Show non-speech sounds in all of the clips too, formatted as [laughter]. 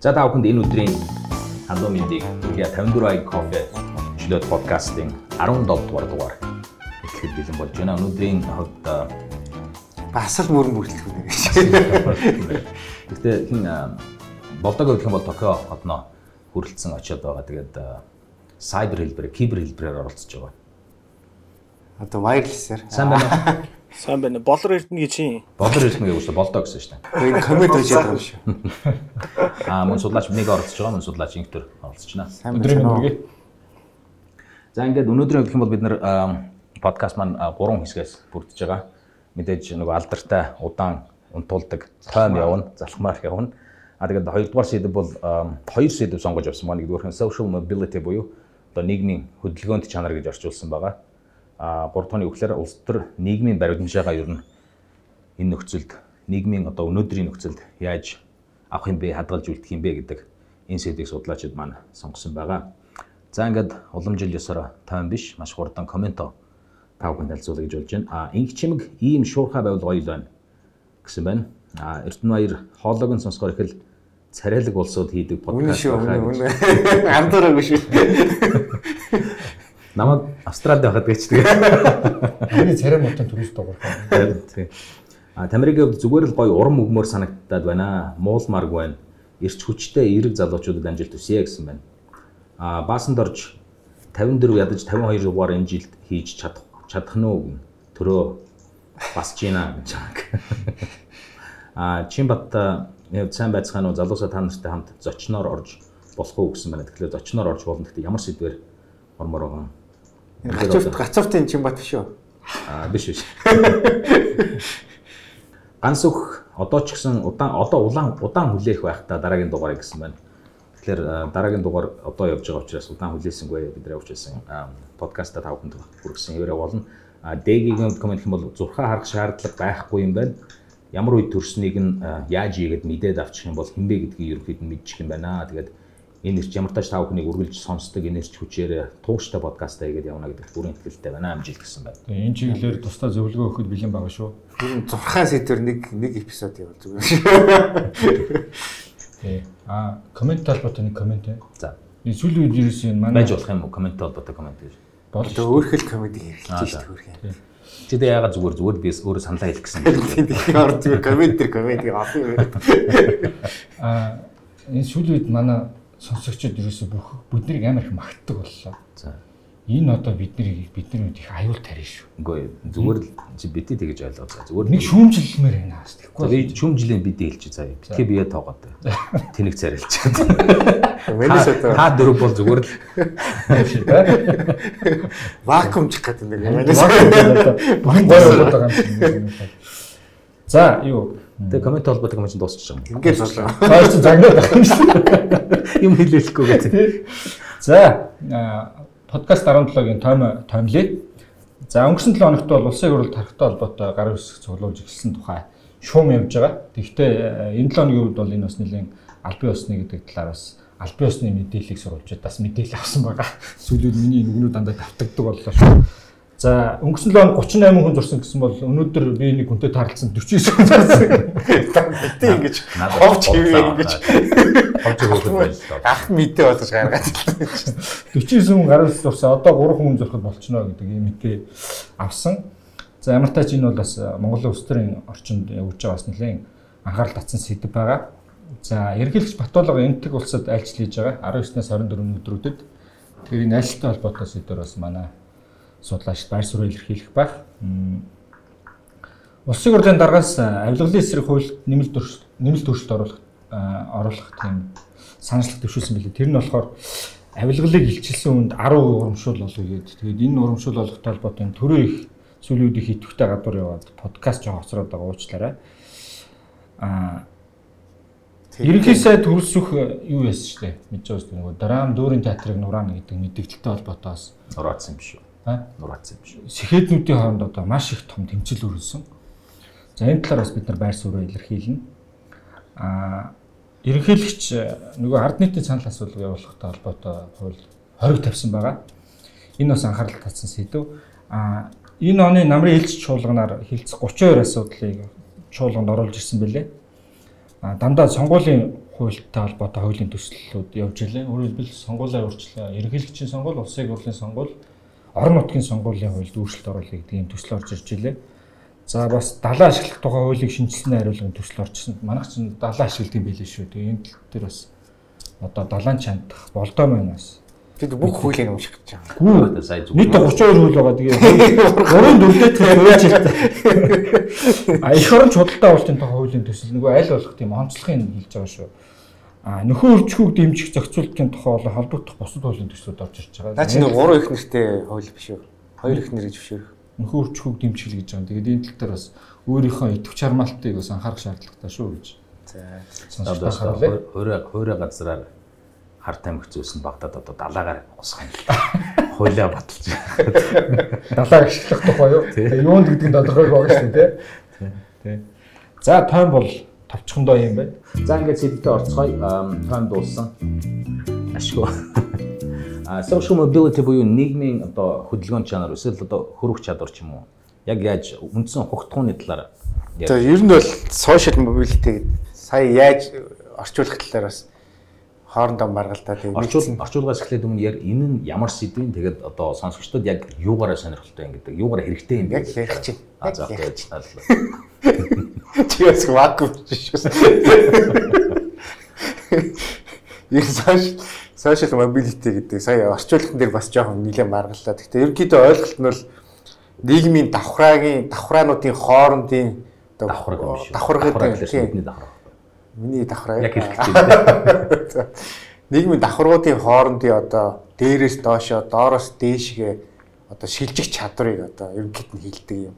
За та бүхэнд энэ өдрийн хандуу мэндийг Илия 54i кофе чөлөөт подкастын 17 дугаар дугаар эхлэхэд бэлэн болж байна. Өнөөдрийн хувьд бас л мөрөн бүрэлдэхүүн нэр гэж. Гэхдээ хин болдог гэх юм бол Токио хотноо хүрэлцэн очиод байгаа. Тэгээд сайбер хэлбэр, кибер хэлбэрээр оролцож байгаа. Одоо wireless-аар. Сайн байна уу? [laughs] Сайн байна. Болор эрдэнэ гэж чинь. Болор эрдэнэ гэж болдоо гэсэн шүү дээ. Энэ коммент хийж байгаа юм шүү. [laughs] Аа мөн судлаач нэг оролцож байгаа, мөн судлаач инктер оролцож байна. Өдрийн үргээ. За ингээд өнөөдрийн гэх юм бол бид нэр подкаст маань гурван хэсгээс бүрдэж байгаа. Мэдээж нөгөө алдартай удаан унтуулдаг тойм явна, залхмаар явна. А тэгээд хоёрдугаар сэдв бол хоёр сэдв сонгож авсан. Маань нэгдүгээр нь social mobility буюу одоо нийгмийн хөдөлгөөнт чанар гэж орчуулсан байгаа 3 дахь нь үгээр улс төр нийгмийн баримжаагаа ер нь энэ нөхцөлд нийгмийн одоо өнөөдрийн нөхцөлд яаж авах юм бэ, хадгалж үлдэх юм бэ гэдэг энэ сэдвийг судлаачид маань сонгосон байгаа. За ингээд улам жил ёсоор тайван биш маш хурдан коммент та бүхэнд танилцуулъя гэж болж байна. А инх чимэг ийм шуурхай байвал гоё л байна гэсэн байна. А Эрдэнэ баяр хоолойг нь сонсохоор их л царайлаг улсууд хийдэг подкаст байна. Андуураагүй шүү. [laughs] Намайг Австралид байхад гэж тэгээ. Миний царай мотон турист дуурах. Тийм. А Тамирыг зүгээр л гоё урам өгмөр санагдаад байна. Муулмарг байна. Ирч хүчтэй эрэг залуучуудад амжилт хүсье гэсэн байна. А баасанд орж 54 ядаж 52 дугаар энэ жилд хийж чадах чадах нь уу төрөө басж гинэ гэж байгаа. А Чимбат яг сайн байцгаана уу залуусаа та нартай хамт зочноор орж болох уу гэсэн байна. Тэгэхээр зочноор орж болно. Гэхдээ ямар сэдвэр ормоор байгаа юм. Энэ гацуурт гацууртын Чимбат биш үү? Аа биш биш. Ганс өх одоо ч гэсэн удаан одоо улаан удаан хүлээх байх та дараагийн дугаарыг гэсэн байна. Тэгэхээр дараагийн дугаар одоо явж байгаа учраас удаан хүлээсэнгүй бид нэр явуулсан подкаста та бүхэнд хүргэсэн хэвээрээ болно. А Дэгийн комент хэм бол зурхаа харах шаардлага байхгүй юм байна. Ямар үед төрснийг нь яаж ийгээд мэдээд авчих юм бол хинбэ гэдгийг ерөнхийд нь мэдчих юм байна. Тэгээд энэ ирч ямар тач та бүхнийг үргэлж сонсдог энэ ирч хүчээр тууштай подкаст хийгээд явна гэдэг бүрэн итгэлтэй байна амжилт гэсэн байна. Тэгээ энэ чиглэлээр тусдаа зөвлөгөө өгөхөд бэлэн байгаа шүү. Энэ зурхаа сэтэр нэг нэг эпизод явал зүгээр. Тий. А коммент талбарт нэг коммент ээ. За. Энэ сүүлийн үед ерөөс энэ манай байж болох юм уу коммент толботой коммент гэж. Болж өөрхөл комеди хэрэглэж шүү дээ. Чи дэ яагаад зүгээр зүгээр би өөрөө саналаа хэлэх гэсэн. Тэгэхээр ор зүгээр коммент төр комеди авах юм. А энэ сүүлийн үед манай сонсогчид ерөөсө бүх биднийг амар их магтдаг боллоо. За. Энэ одоо биднийг бидний үед их аюул тарина шүү. Үгүй зүгээр л чи бити тэгэж ойлгоо. Зүгээр нэг шүүмжилмээр байна. Тэгэхгүй. Би шүүмжилэн бити хэлчих заа. Битгий бие тоогоод. [laughs] Тэнэг царилчаад. Мэнэс одоо та дөрөв бол зүгээр л [laughs] вакуумчих гэдэг нэг мэнэс. Гой болоод байгаа юм. За юу Тэгээ коммент холбоотой коммент дуусчих юм. Ингээд болоо. Аа чи загнаад байх юм шүү. Юм хэлээхгүй гэдэг. За подкаст 17-гийн тойм тоймлээ. За өнгөрсөн 7 хоногт бол улсын хурлд тархтай холбоотой гарын үсэг цуглуулж эхэлсэн тухай шуум явж байгаа. Тэгэхдээ энэ 7 хоногийн үед бол энэ бас нэлийн албан ёсны гэдэг талаар бас албан ёсны мэдээллийг сурвалжууд бас мэдээлэл авсан байгаа. Сүүлүүд миний нүгнүү дандаа давтагддаг боллоо шүү. За өнгөрсөн 7 хоног 38 хүн зурсан гэсэн бол өнөөдөр би нэг хүнтэй тааралцсан 49 хүн зурсан. Гэтэ ингэж ховч хийвээ ингэж ховч хөөхөд байж л ах мэдээ болгож гаргаад. 49 хүн гараас зурсан. Одоо 3 хүн зурхад болчихно гэдэг ийм мэдээ авсан. За ямар тач энэ бол бас Монголын улс төрийн орчинд явж байгаа бас нэлээд анхаарал татсан сэдв байгаа. За ерөнхийлөгч Батулга энтэг улсад айлчлал хийж байгаа 19-ээс 24 өдрүүдэд. Тэгэхээр энэ айлчлалтай холбоотой сэдвэр бас манай судлаач байр суурь илэрхийлэх байх. Улсын хурлын даргаас авилгалын эсрэг хуульд нэмэлт нэмэлт өөрчлөлт оруулах оруулах тийм санаачлах төвшүүлсэн билээ. Тэр нь болохоор авилгалыг илчилсэн үнд 10% урамшуул олгоё гэдэг. Тэгээд энэ урамшуул олгохтой холбоотой төрөө их сүүлийн үед их идэвхтэй гадуур яваад подкаст жоо хоцроод байгаа уучлаарай. Аа Ерөнхий сайд төрөлсөх юу яасан ч тийм мэдж байгаа. Нөгөө драм дүүрэн театрыг нураана гэдэг мэдээлэлтэй холбоотоос нураацсан юм шүү. Аа нураацсан юм шүү. Сэхэднүүдийн хооронд одоо маш их том тэмцэл өрнөсөн. За энэ талаар бас бид нар байр суурь илэрхийлнэ. Аа ерөнхийлөгч нөгөө ард нийтийн санал асуулга явуулахтай холбоотой хууль хориг тавьсан байгаа. Энэ бас анхаарал татсан сэдв. Аа энэ оны намрын ээлж чуулганаар хилцэх 32 асуудлыг чуулганд оруулж ирсэн бэлээ. А дандаа сонгуулийн хуультай холбоотой хуулийн төслүүд явж илээ. Өөрөөр хэлбэл сонгуулиар урьдчилан ерөнхийлөгчийн сонгуул, улсын хурлын сонгуул, орон нутгийн сонгуулийн хуульд өөрчлөлт оруулах гэдэг ийм төсөл орж ирж илээ. За бас далаа ашиглах тухай хуулийг шинжилсэн хариулгын төсөл орчихсон. Манайх чинь далаа ашигладаг юм билээ шүү. Тэгээ энэ тал дээр бас одоо далаан чандах болдоо маань бас Бид бүх хуулийг унших гэж байгаа. Гүү сая зүг. Нийт 32 хууль байгаа. Тэгээ 3 4-д хуулж ирсэн. А их орон худалдаа авалтын тухай хуулийн төсөл нөгөө аль болох тийм онцлогын хэлж байгаа шүү. А нөхөн өрчхүүг дэмжих зохицуултын тухай болон холбогдох бусад хуулийн төслүүд орж ирж байгаа. Наа чи нэг 3 их нэртэй хууль биш үү? 2 их нэр гэж биш үү? нөхөн өрчхүүг дэмжих гэж байгаа. Тэгээд энэ тал дээр бас өөрийнхөө идэвх чармаалтыг бас анхаарах шаардлагатай шүү гэж. За. Хөрөө хөрөө газраар хар тамхи зөөсөн багтаад одоо далаагаар усах юм. [laughs] Хойлоо баталж. далаа ашиглах тухай юу? Юунд гэдэг нь тодорхой байгаа шүү дээ, тий. Тий. За тойм бол товчхондоо юм байна. За ингээд сэдвтэ орцгоё. Тайм дууссан. Ашгүй. А social mobility буюу нийгмийн одоо хөдөлгөөн чанар эсвэл одоо хөрөх чадвар ч юм уу. Яг яаж үндсэн хугтгууны талаар За ер нь бол social mobility сая яаж орчуулах талаар бас хоорондоо маргалдаад орчуул орчуулгаас эхлээд өмнө яг энэ нь ямар сэдвийн тэгээд одоо сонсогчдод яг юугаараа сонирхолтой юм гэдэг юугаараа хэрэгтэй юм яг ярих чинь. А за тэгээд Чигээс [laughs] вакуум шүү. Ер нь social social mobility гэдэг сая орчуулган дээр бас жоохон нэлээд маргаллаа. Гэхдээ ерөнхийдөө ойлголт нь бол нийгмийн давхраагийн давхраануудын хоорондын давхраг юм шиг. давхаргын гэдэг бидний давхраг. Миний давхраа. Яг хэрэгтэй. [laughs] нийгмийн давхаргуудын хоорондын одоо дээрээс доошоо, доороос дээшгээ одоо шилжих чадварыг одоо ерөнхийд нь хилдэг юм.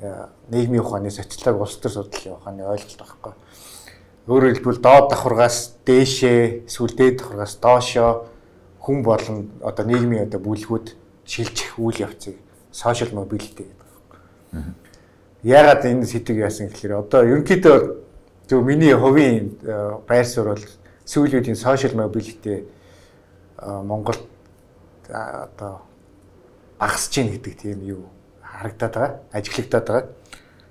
Э, Нийгмийн ухааны социолог улс төр судлалын ухааны ойлголт байхгүй. Өөрөөр хэлбэл доод давхаргаас дээшээ, эсвэл дээд давхаргаас доошоо хүн болон одоо нийгмийн одоо бүлгүүд шилжих үйл явцыг social mobility гэдэг байна. Яагаад энэ сэдвийг яасан гэхээр одоо ерөнхийдөө зөв миний хувийн э, байр суурь бол сүүлийн үеийн social mobility э, Монголд одоо багасж гин гэдэг тийм юу харагдаад байгаа, ажиглагдаад байгаа.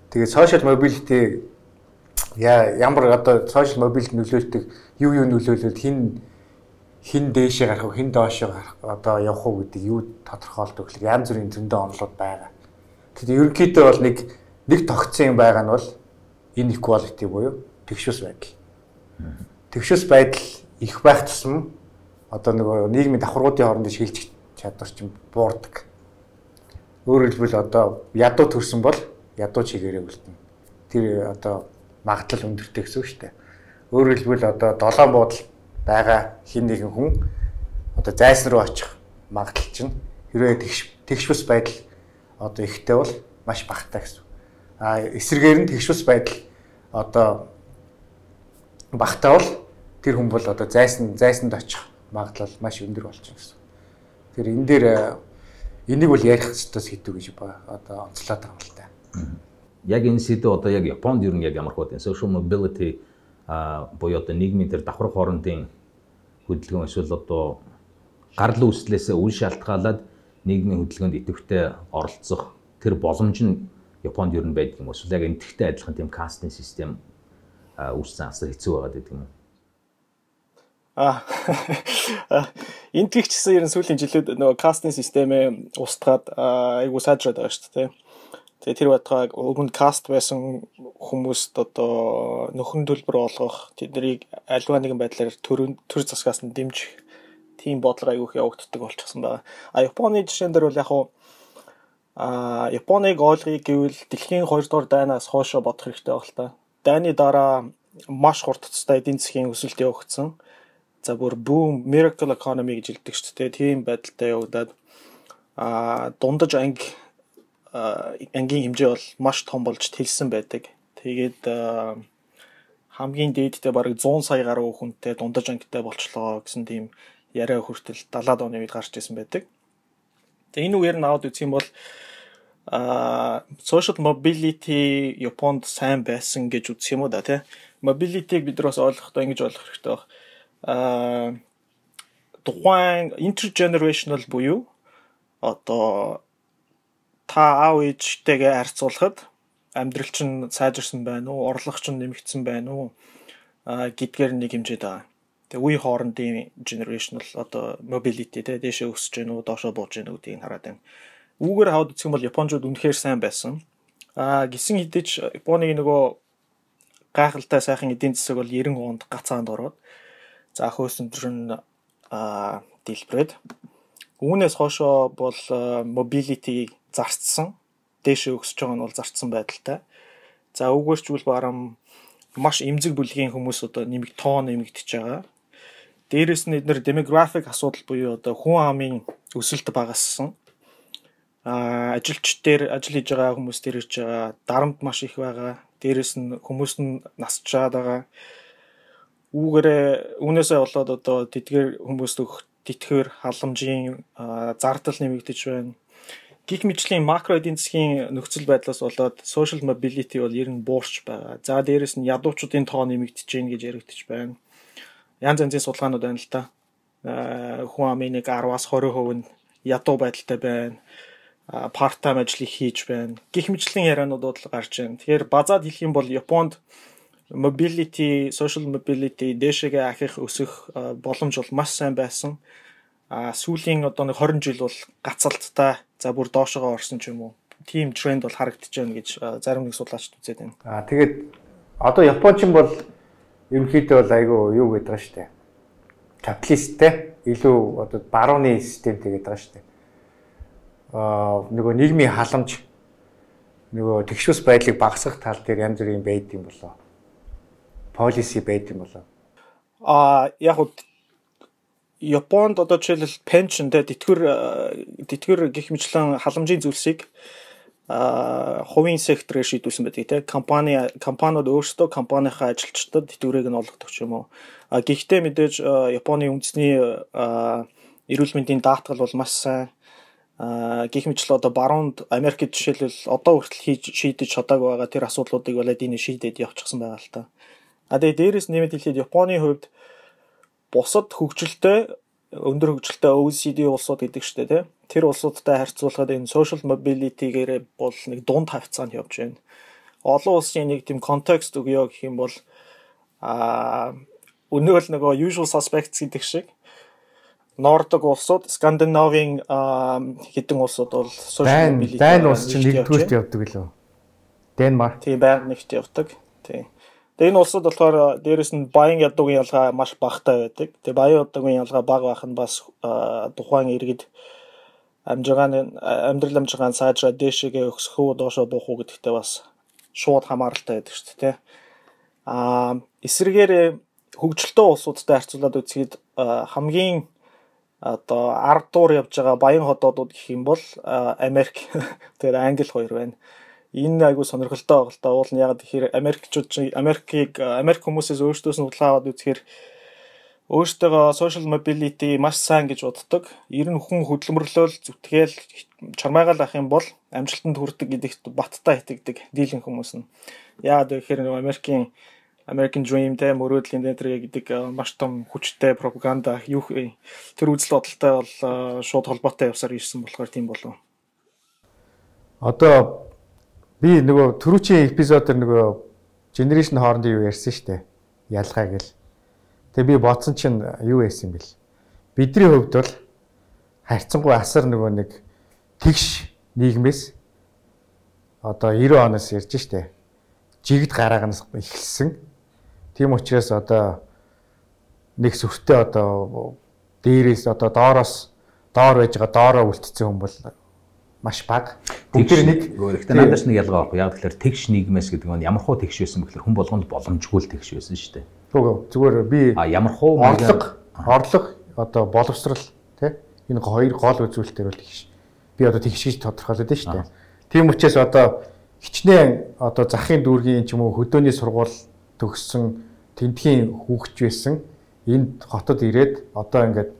Тэгээд social mobility яа ямар одоо social mobility нөлөөлтөг юу юу нөлөөлөд хин хин дээшээ гарах уу, хин доошоо гарах одоо явах уу гэдэг юу тодорхойлдог гэхэл янз бүрийн зөндөө онолууд байгаа. Тэгэхдээ ерөнхийдөө бол нэг нэг тогтсон юм байгаа нь бол inequality буюу тэгшвэс байдал. Тэгшвэс байдал их байх тусам одоо нөгөө нийгмийн давхаргуудын хоорондын шилжих чадвар чинь буурдаг. Өөрөөр хэлбэл одоо ядуу төрсөн бол ядуу чигээрээ үлдэнэ. Тэр одоо магадлал өндөртэй гэсэн үг шүү дээ. Өөрөөр хэлбэл одоо долоон буудал байгаа хин нэгэн хүн одоо зайсан руу очих магадлал чинь хэрвээ тэгш тэгшвэс байдал одоо ихтэй бол маш багатай гэсэн. Эсрэгээр нь тэгшвэс байдал одоо багатай бол тэр хүн бол одоо зайсан зайсанд очих магадлал маш өндөр болчихно гэсэн. Тэр энэ дээр энийг бол ярих хэрэгтэй сэдв гэж ба одоо онцлоод байгаа юм л та. Яг энэ сэдв одоо яг Японд ер нь яг ямар хөө social mobility а буюу одоо нийгмийн тэр давхар хоорондын хөдөлгөөн эсвэл одоо гарал үүслээсээ үн шалтгаалаад нийгмийн хөдөлгөөнд идэвхтэй оролцох тэр боломж нь Японд ер нь байдаг юм уу? Эсвэл яг энтгэхтэй адилхан тийм кастинг систем үүссэн асар хэцүү байгаад байдаг юм уу? А энэ тгийч гэсэн ер нь сүүлийн жилүүд нөгөө кастинг системээ устгаад айгу сайжраад байгаа шүү дээ. Тэгээ тэр байтугай өгөнд каст байсан хүмүүст одоо нөхөн төлбөр олгох тэднийг альва нэгэн байдлаар төр төр засгаас нь дэмжих тийм бодлого айгүйх явагддаг болчихсон байна. А Японы жишээн дээр бол яг хуу а Японыг ойлгоё гэвэл дэлхийн 2 дугаар дайнаас хоошо бодох хэрэгтэй баг л та. Дайны дараа маш хурдцтай эдийн засгийн өсөлт явагдсан. За бүр boom miracle economy гэж хэлдэг шүү дээ. Тийм байдалтай явагдаад а дундаж анги ангийн хэмжээ бол маш том болж тэлсэн байдаг. Тэгээд хамгийн дээдтэй бараг 100 сая гаруй хүнтэй дундаж ангитай болчлоо гэсэн тийм яриа хүртэл 70-аад оны үед гарч ирсэн байдаг. Тэгээ энэ үгээр нь аваад үзэх юм бол а social mobility Японд сайн байсан гэж үзэх юм уу да тий. Mobility-г бид нар бас ойлгохдоо ингэж ойлгох хэрэгтэй баг. а тухайн intergenerational буюу одоо та аав ээжтэйгээ харьцуулахад амьдрал чинь сайжирсан байна уу, орлого чинь нэмэгдсэн байна уу? гэдгээр нэг хэмжээд байгаа. Тэгээ үе хоорондын generational одоо mobility те дэшээ өсөж гэнэ үү доошоо бууж гэнэ гэдгийг хараад байна. Үүгээр хаваад үзэх юм бол Японууд үнэхээр сайн байсан. Аа гисэн хэдиж Японыг нөгөө гайхалтай сайхан эдийн засаг бол 90 онд гацаанд ороод за хөөсөндөр нь аа дэлбрээд үүнээс хоошоо бол mobility зарцсан дээшээ өсөж байгаа нь бол зарцсан байдалтай. За өгөөсчүүл барам маш эмзэг бүлгийн хүмүүс одоо нэмэг тоо нэмэгдэж байгаа. Дээрээс нь эдгээр демографик асуудал буюу одоо хүн амын өсөлт багассан ажилч дээр ажил хийж байгаа хүмүүс дээр ирж байгаа дарамт маш их байгаа. Дээрэс нь хүмүүс нь насчаад байгаа. Үүгээрээ үүнээсээ болоод одоо тэдгээр хүмүүст өгөх тэтгэр халамжийн зардал нэмэгдэж байна. Гих мэтлийн макро эдийн засгийн нөхцөл байдлаас болоод social mobility бол ер нь буурч байгаа. За дээрэс нь ядуучуудын тоо нэмэгдэж байна гэж яригдчих байна. Янз янзын судалгаанууд байна л да. Хүн амын нэг 10-аас 20% нь ядуу байдалтай байна part time ажлыг хийж байна. Гэх мэтлэн ярианууд бол гарч байна. Тэгэхээр базаад хэлэх юм бол Японд mobility, social mobility дэшегээ ахих өсөх боломж бол маш сайн байсан. А сүүлийн одоо нэг 20 жил бол гацалттай за бүр доошогоо орсон ч юм уу. Тим тренд бол харагдаж байна гэж зарим нэг судлаачид үзээд байна. А тэгээд одоо Япончин бол ерөнхийдөө бол айгүй юу гэдэг байгаа шүү дээ. Капиталисттэй илүү одоо барууны системтэй гэдэг байгаа шүү дээ нөгөө нийгмийн халамж нөгөө тэгшвэс байдлыг багасгах тал дээр янз бүрийн байд юм болоо. Полиси байд юм болоо. А яг уу Японд одоо жишээлбэл пеншн тэ тэтгэр тэтгэр гих мэтлэн халамжийн зүйлсийг а хувийн секторыг шийдүүлсэн байдаг тийм компани компаниуд өөрсдөө компанийнхаа ажилчдад тэтгэврийг нь олгодог ч юм уу. А гэхдээ мэдээж Японы үндэсний эрүүл мэндийн даатгал бол маш сайн а гих мэтлээ одоо баруунд Америкт жишээлбэл одоо хүртэл хийж шийдэж чадаагүй байгаа тэр асуудлуудыг Владимир шийдээд явчихсан байгаа л та. А тэгээ дээрэс нэмэт хэлээд Японы хувьд бусад хөгжилтэй өндөр хөгжилтэй OECD улсууд гэдэг чтэй тий. Тэр улсуудтай харьцуулахад энэ social mobility-гээр бол нэг дунд хавцаанд явж байна. Олон улсын нэг тийм контекст өгөө гэх юм бол а өнөө л нөгөө usual suspects гэдэг шиг Нордог улсууд, Скандинавийн хэдэн улсууд бол social mobility дайн улс чинь нэгдүгээрт явдаг лөө. Денмарк. Тийм байнга нэгт явдаг. Тийм. Тэгээ энэ улсууд болохоор дээрэс нь баян ядуугийн ялгаа маш багатай байдаг. Тэгээ баян ядуугийн ялгаа бага байх нь бас тухайн иргэд амжиргааны амьдрал амжиргаан сайжраа дээшээгээ өсөх үү доошоо буух уу гэдэгтээ бас шууд хамааралтай байдаг шүү дээ. Аа эсрэгээр хөгжилтэй улсуудтай харьцуулаад үзэхэд хамгийн одоо ард дуур явж байгаа баян хотоодууд гэх юм бол Америк [laughs] тэр Англи хоёр байна. Энэ айгүй сонирхолтой байгаа л да. Уул нь яг тэгэхээр Америкчууд Америкийг Америк хүмүүсээс өөрсдөөс нь худлаа аваад үзэхээр өөртөөгөө social mobility маш сайн гэж боддог. Ер нь хүн хөдөлмөрлөөл зүтгээл чармайгаал ах юм бол амжилтанд хүрдэг гэдэгт баттай итгэдэг дийлэн хүмүүс нь. Яагаад гэхээр Америкийн American Dream те мөрөөдлийн дэнтрэ гэдэг маш том хүчтэй пропаганда юу тэр үзэл бодолтой бол шууд холбоотой явсаар ирсэн болохоор тийм болов. Одоо би нөгөө түрүүчийн эпизодоор нөгөө generation хоорондын юу ярьсан шүү дээ. Ялгаа гэл. Тэгээ би бодсон чинь юу яасан бэл. Бидний хувьд бол харьцангуй асар нөгөө нэг тэгш нийгмээс одоо 90 оноос ярьж штэ. Жигд гараагнаас эхэлсэн Тийм учраас одоо нэг сүртэй одоо дээрээс одоо доороос доор байж байгаа доороо үлдсэн хүн бол маш бага. Бүгд нэг гэхдээ надаас нэг ялгаа байхгүй. Яг тэгэхээр тэгш нийгмээс гэдэг нь ямар хуу тэгш байсан бэхлээр хүн болгонд боломжгүй л тэгш байсан шүү дээ. Үгүй зүгээр би ямар хуу орлого орлого одоо боловсрал тий энэ хоёр гол үзүүлэлтээр бол тэгш. Би одоо тэгш гэж тодорхойлоод байна шүү дээ. Тийм учраас одоо хичнээн одоо захын дүүргийн ч юм уу хөдөөний сургууль төгссөн тентхийн хүүхч байсан энд хотод ирээд одоо ингээд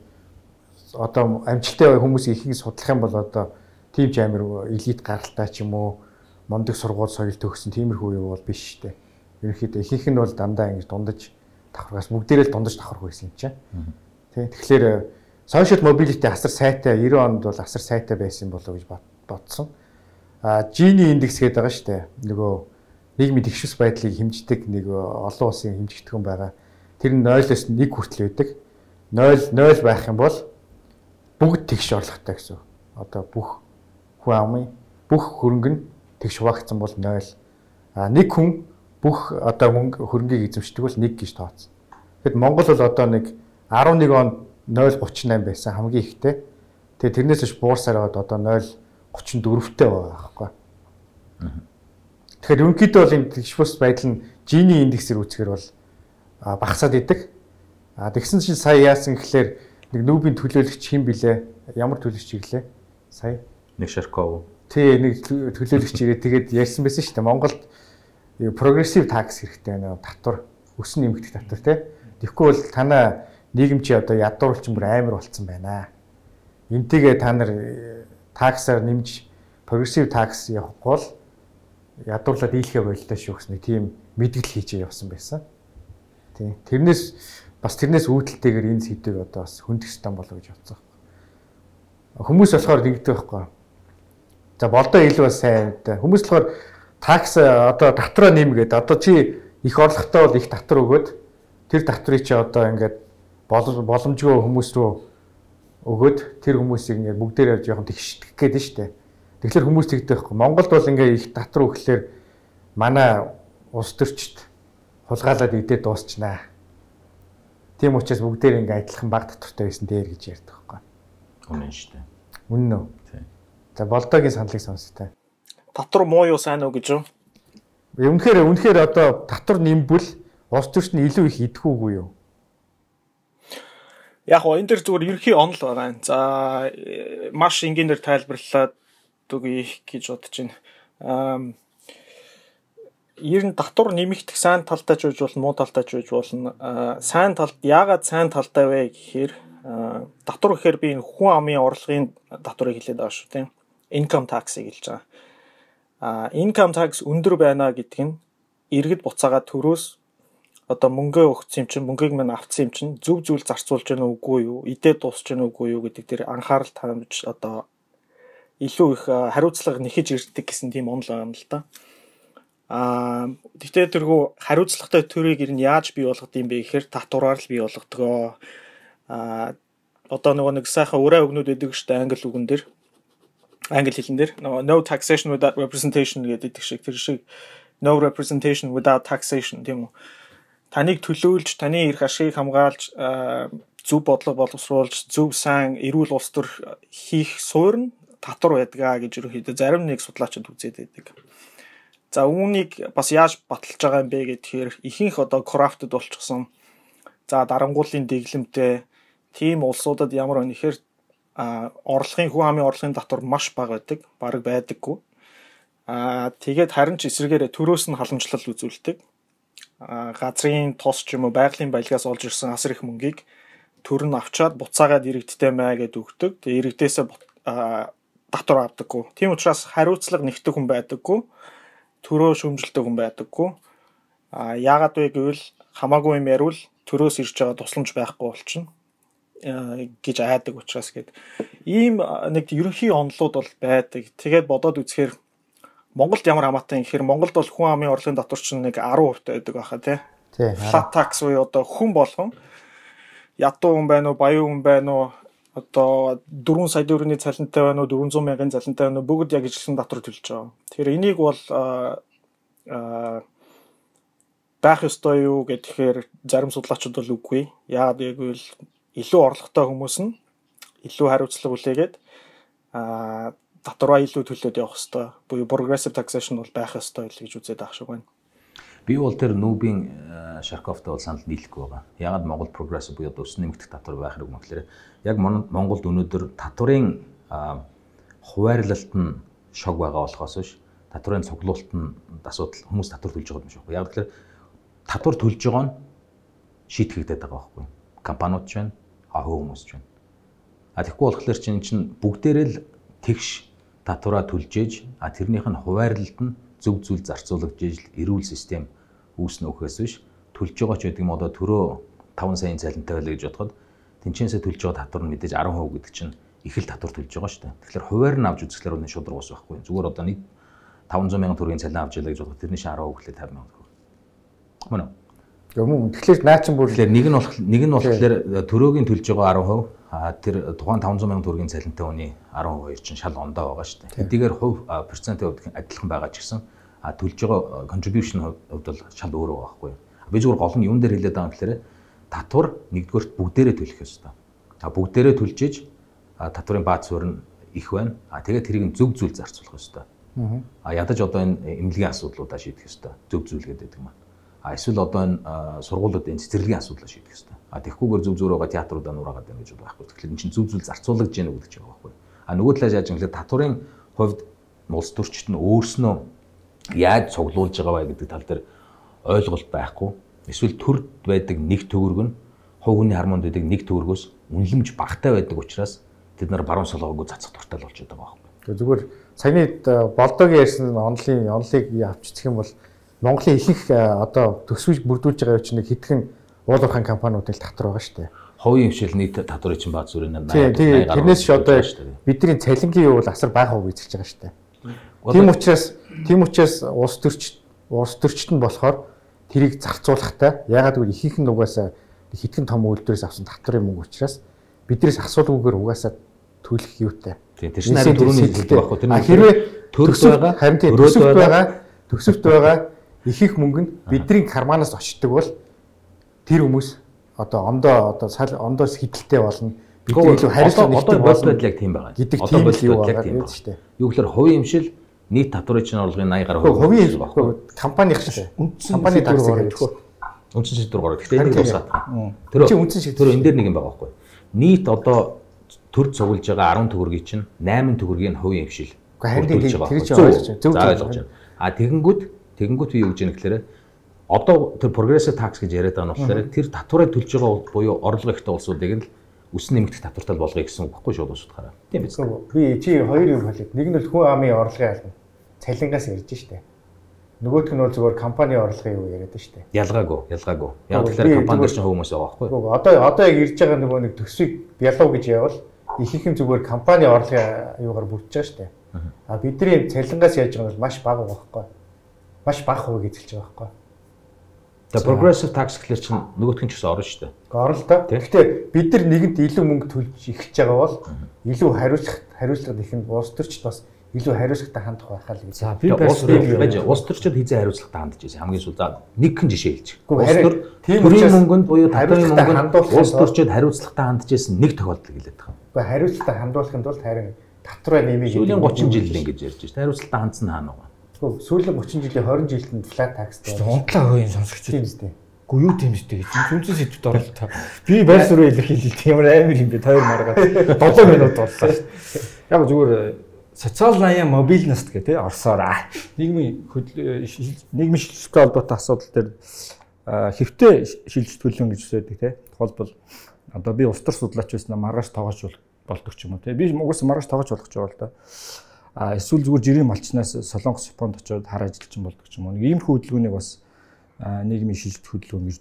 одоо амжилттай хүмүүс ихийг судлах юм бол одоо тийм ч амир элит гаралтай ч юм уу мондөг сургууль соёл төгсөн тиймэрхүү юу бол биш шүү дээ. Ерөнхийдөө ихэнх нь бол дандаа ингэж дундаж давхаргаас бүгдээрээ л дундаж давхарх байсан юм чинь. Тий. Тэгэхээр social mobility асар сайтай 90 онд бол асар сайтай байсан болов гэж бодсон. А Gini index гэдэг байгаа шүү дээ. Нөгөө нийгмийн тэгшвэс байдлыг хэмждэг нэг олон улсын хэмжигдэхүүн байгаа. Тэр нь 0-оос 1 хүртэл байдаг. 0 0 байх юм бол бүгд тэгш орлоготой гэсэн. Одоо бүх хүн амын бүх хөрөнгө нь тэгш хуваагдсан бол 0. А нэг хүн бүх одоо мөнгө хөрөнгийг эзэмшдэг бол 1 гэж тооцсон. Тэгэд Монгол бол одоо нэг 11 он 038 байсан хамгийн ихтэй. Тэгээ тэрнээс ш буурсаар аваад одоо 034-тэй байгаа байхгүй. Тэгэхээр ерөнхийдөө бол энэ тэгшвэс байдал нь Gini индексээр үүсгэр бол багасаад идэг. А тэгсэн чинь сая яасан гэхлээр нэг нүүбийн төлөөлөгч хэн блэ? Ямар төлөөлөгч ирлээ? Сая нэг Шарков. Тий, нэг төлөөлөгч ирээд тэгээд ярьсан байсан шүү дээ. Монголд прогрессив такс хэрэгтэй байна. Татвар өсөн нэмэгдэх татвар тий. Тэгэхгүй бол танаа нийгэм чи одоо ядуурлч бүр амар болцсон байна. Энтэйгээ та нар таксаар нэмж прогрессив такс явахгүй бол ядуурлаад дийлхэ болтой шүү гэсэн тийм мэдгэл хийжээ явсан байсан. Тийм. Тэрнээс бас тэрнээс үүдэлтэйгээр энэ сэдвийг одоо бас хөндөх стан болоо гэж бодсон. Хүмүүс болохоор ингэдэг байхгүй. За болдоо илүү бас сайн. Хүмүүс болохоор такс одоо татраа нэмгээд одоо чи их орлоготой бол их татвар өгөөд тэр татврыг чи одоо ингээд боломжгүй хүмүүс рүү өгөөд тэр хүмүүсийг ингээд бүгдээрээ жоохон тэгшдэх гээд нь штэ. Тэгэхээр хүмүүс тэгдэг байхгүй. Монголд бол ингээд их татвар өгөхлөөр манай улс төрчд хулгайлаад идээд дуусчнаа Тийм учраас бүгдээр ингээ адилхан баг татвартай байсан дээр гэж ярьдаг байхгүй. Үнэн дээ. Үнэн үү? Тийм. За болдогийн саналыг сонстой. Татвар муу юу сайн уу гэж юу? Үнэхээр үнэхээр одоо татвар нэмбэл улс төрч нь илүү их идэх үгүй юу? Яг гоо энэ дэр зүгээр ерхий онол байгаа юм. За маш энгийнээр тайлбарлаад үгүй гэж бодож байна. Аа ер нь татвар нэмэгдэх сайн талтай ч үж болно муу талтай ч үж болно сайн талд яагаад сайн талтай вэ гэхээр татвар гэхээр би энэ хүн амын орлогын татварыг хэлээд байгаа шүү тийм income tax-ыг хэлж байгаа income tax өндөр байна гэдэг нь иргэд буцаагаад төрөөс одоо мөнгөө өгсөн юм чинь мөнгийг мань авцсан юм чинь зөв зүйл зарцуулж гэнэ үгүй юу идээд дуусч гэнэ үгүй юу гэдэг дээр анхаарал тавьж одоо илүү их хариуцлага нэхэж ирдэг гэсэн тийм онол байгаа юм л да. Аа тэгтээ тэргүй хариуцлагатай төрийг ер нь яаж бий болгох юм бэ гэхээр татвараар л бий болгодгоо. Аа одоо нөгөө нэг сайхан өрөө өгнүүд өгдөг штэ англи үгэн дээр англи хэлэн дээр no taxation without representation гэдэг шиг тэр шиг no representation without taxation тийм үү. Таныг төлөөлж, таны эрх ашигыг хамгаалж, зөв бодлого боловсруулж, зөв сайн эрүүл улс төр хийх суурь нь татвар байдгаа гэж ерөөхдөө зарим нэг судлаачид үзээд байдаг. За үүнийг бас яаж баталж байгаа юм бэ гэхээр ихэнх одоо крафтд болчихсон. За дарангуулын дэглэмтэй тийм улсуудад ямар нэхэр а орлогын хүн амын орлогын татвар маш бага байдаг, бараг байдаггүй. А тэгээд харин ч эсрэгээрээ төрөөс нь халамжлал үзүүлдэг. А газрын тос ч юм уу байгалийн баялгаас олж ирсэн асар их мөнгийг төр нь авчаад буцаагаад иргэдтэй маа гэд өгдөг. Тэгээ иргэдээсээ татвар авдаггүй. Тийм учраас хариуцлага нэгтгэх хүн байдаггүй төрөө шөмжилдэг хүн байдаггүй. А яагаад вэ гэвэл хамаагүй юм ярил төрөөс ирж байгаа тусламж байхгүй болчихно гэж айдаг учраас гээд ийм нэг ерөнхий онолууд бол байдаг. Тэгээд бодоод үзэхээр Монголд ямар хамаатай юм гэхээр Монголд бол хүн амын орлогын татвар чинь нэг 10% байдаг байхаа тий. Flat tax уу одоо хүн болгон ядуу хүн байна уу, баян хүн байна уу, одоо 4 сая төгрөгийн цалинтай байна уу 400 мянган цалинтай байна уу бүгд яг ижилхэн татвар төлж байгаа. Тэгэхээр энийг бол байх ёстой юу гэхээр зарим судлаачид бол үгүй. Яагаад гэвэл илүү орлоготой хүмүүс нь илүү хариуцлага үлээгээд а татвараа илүү төлөөд явах ёстой. Буюу progressive taxation бол байх ёстой гэж үзээд ах шиг байна. Би бол тэр нүүбийн Шарковтой бол санал нийлэхгүй байгаа. Ягаад Монгол прогрессив буюу өссөн нэмэгдэх татвар байх хэрэг юм гэхээр яг Монголд өнөөдөр татварын хуваарлалт нь шог байгаа болохоос биш татварын цуглуулалт нь асуудал хүмүүс татвар төлж байгаа юм шиг байна. Яг тэгэхээр татвар төлж байгаа нь шийтгэгдээд байгаа байхгүй. Компаниуд ч байна, а хөв хүмүүс ч байна. А тэгэхгүй болохоор чинь чинь бүгдээрээ л тэгш татвараа төлж ээж а тэрнийх нь хуваарлалт нь зөв зүйл зарцуулагдж эрүүл систем үүснэ өгөхөөс биш төлж байгаа ч гэдэг юм одоо төрөө 5 саяын цалинтай байлаа гэж бодоход тэнцэнсээ төлж байгаа татвар нь мэдээж 10% гэдэг чинь их л татвар төлж байгаа шүү дээ. Тэгэхээр хуваар нь авч үзэхлээр үнэ шудраг ус байхгүй. Зүгээр одоо нэг 500 сая төгрөгийн цалин авч ялаа гэж бодоход тэрний шин 10% гэхлээр 50 сая төгрөг. Мөн үү? Юм уу? Тэгэхээр наа чин бүр нэг нь болох нэг нь болохоор төрөөгийн төлж байгаа 10%, а тэр тухайн 500 сая төгрөгийн цалинтай хүний 12 чинь шал ондоо байгаа шүү дээ. Хэдийгээр хувь процентын хувьд адилхан байгаа ч гэсэн а төлж байгаа contribution хувьд бол шал өөр байгаа байхгүй? Би зүгээр гол нь юун дээр хэлээд байгаа юм гэхээр татвар нэгдүгээрт бүгдээрээ төлөх ёстой. А бүгдээрээ төлж иж татварын бааз суурь нь их байна. А тэгээд тэрийг зөв зүйл зарцуулах ёстой. А ядаж одоо энэ эмнэлгийн асуудлуудаа шийдэх ёстой. Зөв зүйл гэдэг маань. А эсвэл одоо энэ сургуулиудын цэцэрлэгийн асуудлаа шийдэх ёстой. А тэгхгүйгээр зөв зөв байгаа театруудаа нураагаад байна гэж байхгүй. Тэгэхээр энэ чинь зөв зүйл зарцуулагдж яах гэдэг ч байгаа байхгүй. А нөгөө талаас яаж юм гэхээр татварын хувьд улс төрчид нь өөрснөө яаж цуглуулж байгаа вэ гэдэг тал дээр ойлголт байхгүй. Эсвэл төрд байдаг нэг төгөрөг нь хувь хүний хармонд байдаг нэг төгөргөөс үнэлэмж багтай байдаг учраас тэд нар баруун солгоогүй цацах дуртай л болчиход байгаа байхгүй. Зүгээр саяны болдоогийн ярьсан онлын онлыг авчицх юм бол Монголын ихэнх одоо төсвийг бүрдүүлж байгаа чинь хитгэн уулуурхан компаниуд л татвар байгаа шүү дээ. Хувийн хвшил нийт татварын чинь бааз зүрийн 80. Тийм тэрнээс ч одоо бидний цалингийн юу бол асар бага хувь эзэлж байгаа шүү дээ. Тийм учраас тийм учраас улс төрч улс төрчт нь болохоор тэрийг зарцуулахтай. Ягаад гэвэл ихэнх нь угаасаа хитгэн том үйлдвэрээс авсан татварын мөнгө учраас биднээс асуулгүйгээр угаасаа төлөх юутай. Тийм тэр чинь харин түрүүний хэлдэг байхгүй тэр нь хэрвээ төрөс байгаа харин тийм төсөвт байгаа төсөвт байгаа их их мөнгө нь бидний карманаас очдог бол тэр хүмүүс одоо ондоо одоо ондоос хидэлтэй болно бид илүү хариуцлага нэгтэй бодол байдал яг тийм байгаа. Гэдэг тийм л юу байгаа юм шүү дээ. Юу гэхээр хувийн эмшил нийт татварын чинь орлогын 80 гаруй хувийн багхгүй компанийн шүү дээ. Компани такс гэж. Үндсэн шийдвэр гаргав. Гэхдээ энэ нэг усаад. Тэр чи үндсэн шийдвэр. Энэ дээр нэг юм байгаа байхгүй. Нийт одоо төр цуглаж байгаа 10 төгрөгийн чинь 8 төгрөгийн хувийн хвшил. Гэхдээ харин тэр чинь ойлгож байна. Зөв ойлгож байна. А тэгэнгүүт тэгэнгүүт би юу гэж яах гэхээр одоо тэр progressive tax гэж яриад байгаа нь болохоор тэр татварыг төлж байгаа буюу орлого ихтэй улсуудыг нь өсөн нэмэгдэх татвартай болгоё гэсэн үг байхгүй шүү дуусахаараа. Тийм биз. Би чи хоёр юм хэлээд нэг нь бол хүн амын орлогын албан цалингаас ярьж штэ. Нөгөөх нь бол зүгээр компани орлогын юу яриад штэ. Ялгаагүй, ялгаагүй. Яг тэгэхээр компани дээр чинь хүмүүс байгаа байхгүй. Одоо одоо яг ирж байгаа нөгөө нэг төсвийг бялуу гэж явал ихэнх нь зүгээр компани орлогын юугаар бүрдэж байгаа штэ. А бидний цалингаас яаж байгаа нь маш бага байхгүй. Маш бага хувийг эзэлж байгаа байхгүй. Тэгээ progressive tax гэхэлэр чинь нөгөөх нь ч гэсэн орно шүү дээ. Орно л да. Гэхдээ бид нар нэгэнд илүү мөнгө төлж эхэлж байгаа бол илүү хариуцлага хариуцлага их нь улс төрчд бас илүү хариуцлагатай хандах байхаа л гэж. За би байж улс төрчд хизээ хариуцлагатай хандж байсан хамгийн сүүл. За нэг хэн жишээ хэлж. Улс төр төрийн мөнгөнд буюу татварын мөнгөнд улс төрчд хариуцлагатай хандж байсан нэг тохиолдол хэлээд байгаа. Гэхдээ хариуцлагатай хандуулахын тулд харин татвараа нэмийг сүүлийн 30 жил ингэж ярьж байна. Хариуцлагатай хандсан хаана байгаа. Сүүлийн 30 жилийн 20 жилд flat tax дээр унтлаа хувийн сонсогч тийм үстэй. Гүү юу тийм үстэй гэж зүнзэн сэдвд оролт. Би байр суурь илэрхийлэлт ямар амар юм бэ? Тойр маргаад 7 минут боллоо шүү. Яг зүгээр э, социал наяа мобильност гэх тээ орсоор нийгмийн нийгмийн шилжилттэй холбоотой асуудал дээр хэвтэй шилжилт төлөв гэж үсэдэг тээ. Тухайлбал одоо би улс төр судлаач байсан маргааш тоогооч болдог ч юм уу тээ. Би угсаа маргааш тоогооч болох ч байгаа л да эсвэл зүгээр жирийн малчнаас солонгос Японд очиод хар ажилчин болдог ч юм уу. Нэг иймэрхүү хөдөлгөөнийг бас нийгмийн шилжилт хөдөлгөөн гэж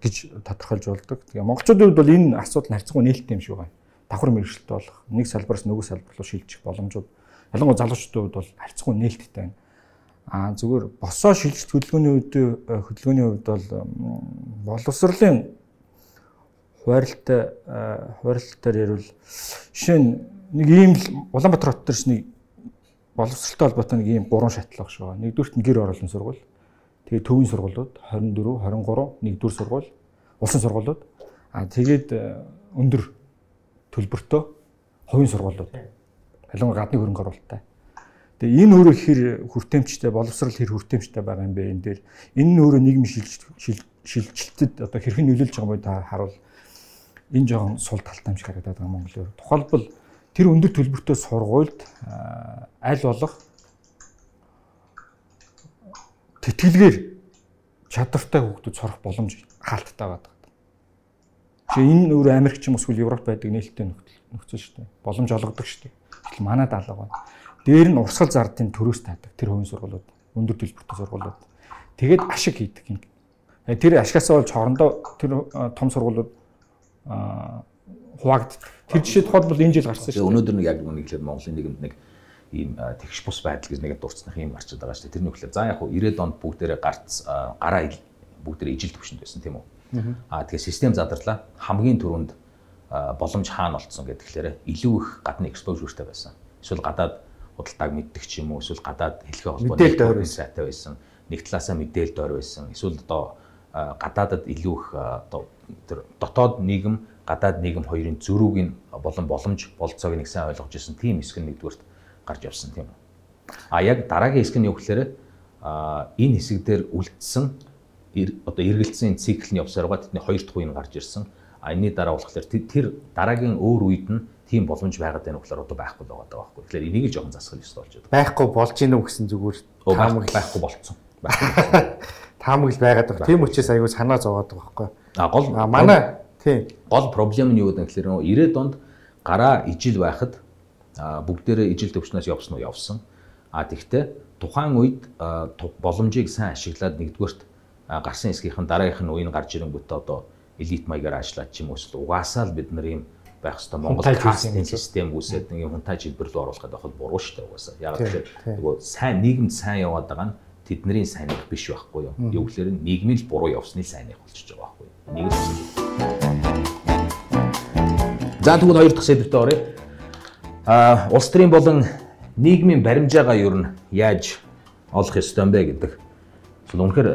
гэж тодорхойлж болдог. Тэгээ монголчуудын хувьд бол энэ асуудал харьцангуй нээлттэй юм шиг байна. Давхар мэрэгчлэлтэй болох нэг салбараас нөгөө салбар руу шилжих боломжууд ялангуяа залуучуудын хувьд бол харьцангуй нээлттэй байна. А зүгээр босоо шилжилт хөдөлгөөний үед хөдөлгөөний хувьд бол боловсролын хуваарлалтай хуваарлалтаар ярил жишээ нь нэг ийм л Улаанбаатар хот төрс нэг боловсролтой холбоотой нэг ийм гурван багш байгаа. Нэгдүгürt нь гэр ороолын сургууль. Тэгээ төвийн сургуулиуд 24, 23, нэгдүгээр сургууль, улсын сургуулиуд. Аа тэгээд э, өндөр төлбөртэй хувийн сургуулиуд. Ялангуяа гадны хөрөнгө оруулалттай. Тэгээ энэ өөрөө хэр хүртээмжтэй боловсрал хэр хүртээмжтэй байгаа юм бэ энэ дээр. Энэ нь өөрөө нийгмийн шилжилтэд одоо хэрхэн нөлөөлж байгаа юм та харуул энэ жоохон сул талтай юм шиг харагдаад байгаа Монголын. Тухайлбал тэр өндөр төлбөртэй сургуульд аль болох тэтгэлгээр чадвартай хүүхдүүд сурах боломж хаалттай байдаг. Тэгэхээр энэ өөр Америк ч юм эсвэл Европ байдаг нээлттэй нөхцөл шүү дээ. Боломж олгодог шүү дээ. Тэгэхээр манай даалга байна. Дээр нь урсгал зардын төрөөс таадаг тэр хувийн сургуулиуд, өндөр төлбөртэй сургуулиуд. Тэгээд ашиг хийдэг юм. Э, тэр ашигасаа болж хоорондоо тэр том сургуулиуд хуваагддаг. Тэр жишээ бол энэ жил гарсан шүү. Өнөөдөр нэг яг нэг хэлээд Монголын нийгэмд нэг ийм тэгш бус байдал гэж нэгэд дурцсных юм гарчод байгаа шүү дээ. Тэрний үгээр за яг хуу 90-ад онд бүгдээрээ гарц гараа бүгдээрээ ижил төвшөнд байсан тийм үү. Аа тэгээ систем задарлаа хамгийн түрүүнд боломж хаана олцсон гэхлээр илүү их гадны exposure-тэй байсан. Эсвэл гадаад худалдааг мэддэг ч юм уу эсвэл гадаад хэлхээ холбооны сайтай байсан. Нэг талаасаа мэдээлэл доор байсан. Эсвэл одоо гадаадад илүү их одоо тэр дотоод нийгэм гадаад нийгэм хоёрын зөрүүг нь болон боломж болцоог нэг сайн ойлгож ирсэн тийм хэсэг нь нэгдүгürt гарч явсан тийм үү. А яг дараагийн хэсэг нь юу гэхээр энэ хэсэг дээр үлдсэн одоо эргэлцсэн цикл нь явсаар тэдний хоёр дахь үе нь гарч ирсэн. А энэний дараа болохоор тэр дараагийн өөр үед нь тийм боломж байгаад байна болохоор одоо байхгүй л байгаа байхгүй. Тэгэхээр энийг л жоохон засах ёстой болж байна. Байхгүй болж үү гэсэн зүгээр таамаг байхгүй болцсон. [laughs] Таамаг л байгаад байгаа. Тийм учраас аягүй санаа зовоод байгаа байхгүй. А гол манай тийм гол проблем нь юу гэдэг нь гэхээр 90-ад онд гараа ижил байхад бүгдээрээ ижил төвчнөөс явсан уу явсан. А тэгвэл тухайн үед боломжийг сайн ашиглаад нэгдүгээрт гарсан хэсгийнхэн дараагийнх нь үеийн гарч ирэнгүүтээ одоо элит маягаар ажиллаад ч юм уу эсвэл угаасаа л бид нар ийм байх хэвээр Монгол кастинг систем үүсээд нэг юм хунтаж хэлбэр рүү оруулах гэдэг бол буруу шүү дээ угаасаа. Яг тэгэхээр нөгөө сайн нийгэмд сайн яваад байгаа нь тэдний сайных биш байхгүй юу? Юу гэхээр нийгмийн л буруу явсны сайных болчихж байгаа байхгүй юу? Нэг л За тэгвэл хоёр дахь сэдвтэ оръё. А улс төрийн болон нийгмийн баримжаагаа юу нь яаж олох ёстой юм бэ гэдэг. Эсвэл үнэхээр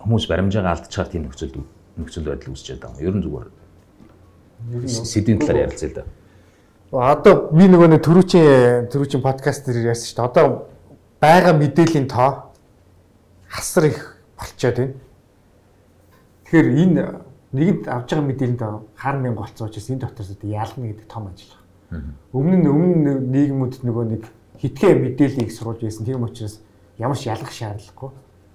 хүмүүс баримжаагаа алдчихаар тийм нөхцөл нөхцөл байдал үүсчихэд байгаа юм. Ер нь зүгээр сэдвийн талаар ярилцъя л да. Одоо би нөгөө нэг төрүүчийн төрүүчийн подкаст дээр ярьсан шүү дээ. Одоо байгаа мэдээллийн тоо хасар их болчиход байна. Тэгэхээр энэ нэгэнд авж байгаа тоо хар мянга болцсон учраас энэ дотроос ялна гэдэг том ажил байна. Өмнө нь өмнө нийгмүүд нөгөө нэг хитгэн мэдээллийг сурулж байсан. Тийм учраас ямар ч ялах шаардлагагүй.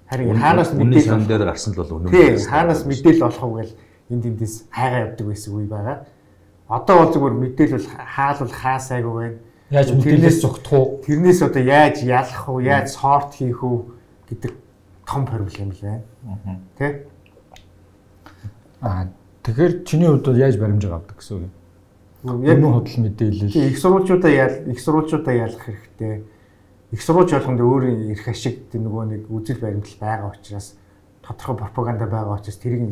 Харин хаанаас мэдээлэл дээр гарсан л бол үнэн. Тийм хаанаас мэдээлэл олох вэ гэж энд эндээс хайгаа явдаг байсан үе байгаа. Одоо бол зүгээр мэдээлэл хаалвал хаасайгүй байна. Яаж мэдээлэлээс зогтох уу? Тэрнээс одоо яаж ялах уу, яаж сорт хийх үү гэдэг том проблем л байна. Тэ? Аа тэгэхээр чиний хувьд бол яаж баримжаа авдаг гэсэн үг юм? Яг нүү хөдөл мэдээлэл. Их сурвалжуудаа ял их сурвалжуудаа ялах хэрэгтэй. Их сурвалж болгонд өөрийн эрх ашиг нөгөө нэг үзэл баримтлал байгаа учраас тодорхой пропаганда байгаа учраас тэрийг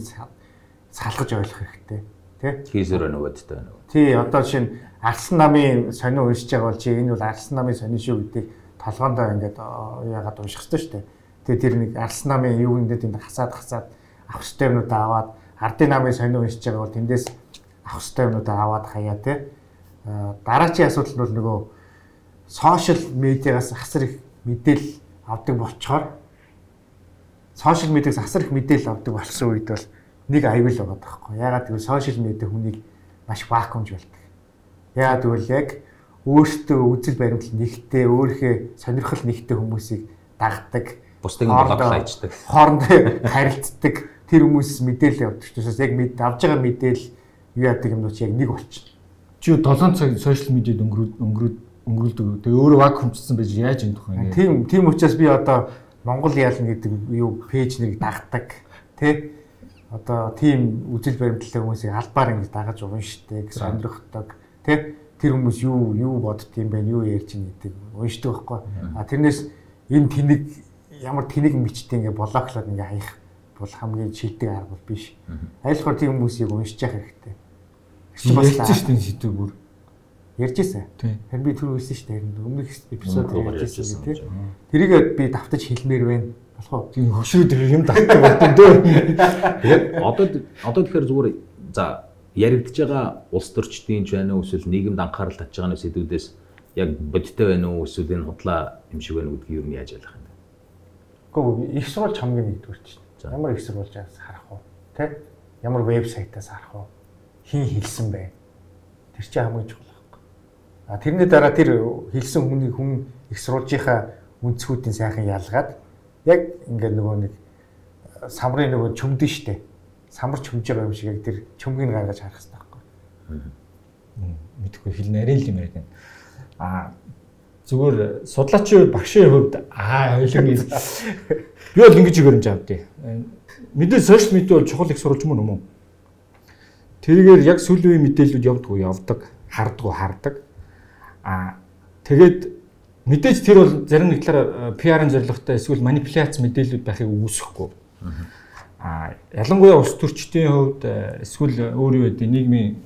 салгаж ойлгох хэрэгтэй тий. Хийсэр нөгөөдтэй байна. Тий одоо нь Арслан намын сонио уншиж байгаа бол чи энэ бол Арслан намын сонио шүү гэдгийг толгоондоо ингээд яагаад унших хэрэгтэй шүү дээ. Тэгээ тэр нэг Арслан намын юу ингээд энд хасаад хасаад авах хэрэгтэй юмудаа аваад ардын намын сонио уншиж байгаа бол тэндээс авах хэрэгтэй юмудаа аваад хаяа тий. Дараагийн асуудал нь бол нөгөө сошиал медиагаас хасар их мэдээлэл авдаг болчоор сошиал медиагаас хасар их мэдээлэл авдаг болсон үед бол нэг аюул байгаа байхгүй. Ягаад гэвэл сошиал медиа хүнийг маш вакуумж болдог. Ягаад гэвэл яг өөртөө үзэл баримтлал нэгтэй, өөрийнхөө сонирхол нэгтэй хүмүүсийг дагдаг, бусдыг блоклайчдаг, хоорондоо харилцдаг. Тэр хүмүүс мэдээлэл явдаг учраас яг мэд авж байгаа мэдээлэл юу яадаг юм бол яг нэг болчих. Чи 7 цаг сошиал медиад өнгөрөөд өнгөрөөд өнгөрүүлдэг. Тэгээ өөрөө вакуумчсан байж яаж юм тухай. Тийм тийм учраас би одоо Монгол яална гэдэг юу пэйж нэг дагдаг тий одоо тийм үжил баримтлалтай хүмүүсийг албаар ингэж дагаж уншдаг, сонирхдаг тий тэр хүмүүс юу юу бодд юм бэ, юу ярьж байгаа гэдэг? Уншдаг байхгүй. А тэрнээс энэ тэнэг ямар тэнэг мичтэй ингээ блоклоод ингээ хаях бол хамгийн шилдэг арга бол биш. Айлхаар тийм хүмүүсийг уншиж явах хэрэгтэй. Ярьж шүү дээ сэдв бүр. Ярьж ирсэн. Харин би түр хэлсэн шүү дээ. Өмнөх эпизод ярьж ирсэн тий. Тэрийг би давтаж хэлмээр байна болох уу? Тийм хөшрүүд юм татдаг болдсон дээ. [laughs] Тэгээд одоо одоо тэгэхээр зүгээр за яригдж байгаа улс төрчдийн ч байна уу эсвэл нийгэмд анхаарал татж байгаа сэдвүүдээс яг бодиттой байна уу эсвэл энэ худлаа юм шиг байна гэдгийг юу яаж ойлгох юм? Гэхдээ их сурвалж хамгийн нэгдүгээр чинь. Ямар их сурвалжаас харах уу? Тэ? Ямар вебсайтаас харах уу? Хин хэлсэн бэ? Тэр чинь хамгийн чухал байхгүй. А тэрний дараа тэр хэлсэн хүний хүн их сурвалжийнхаа үндсгүүдийн сайхан ялгаад яг ингээд нөгөө нэг самрын нөгөө чөмдөн штэ. Самар чөмж байгаа юм шиг яг тэр чөмгийг гаргаж харах хэрэгтэй байхгүй. Мэдхгүй хэл нарийн л юм яриад байна. Аа зүгээр судлаачийн багшийн хувьд аа ойлгон [laughs] би бол ингэж өгөрөмж авдээ. Мэдээ сошиал медиа бол чухал их сурвалж мөн юм уу? Тэргээр яг сүүлийн үеийн мэдээллүүд явдггүй явдаг, хардггүй хардаг. Аа тэгээд мэдээж тэр бол зарим нэг талаараа PR-ын зорилготой эсвэл манипуляц мэдээлүүд байхыг үүсэхгүй. А ялангуяа улс төрчдийн хувьд эсвэл өөр юу гэдэг нийгмийн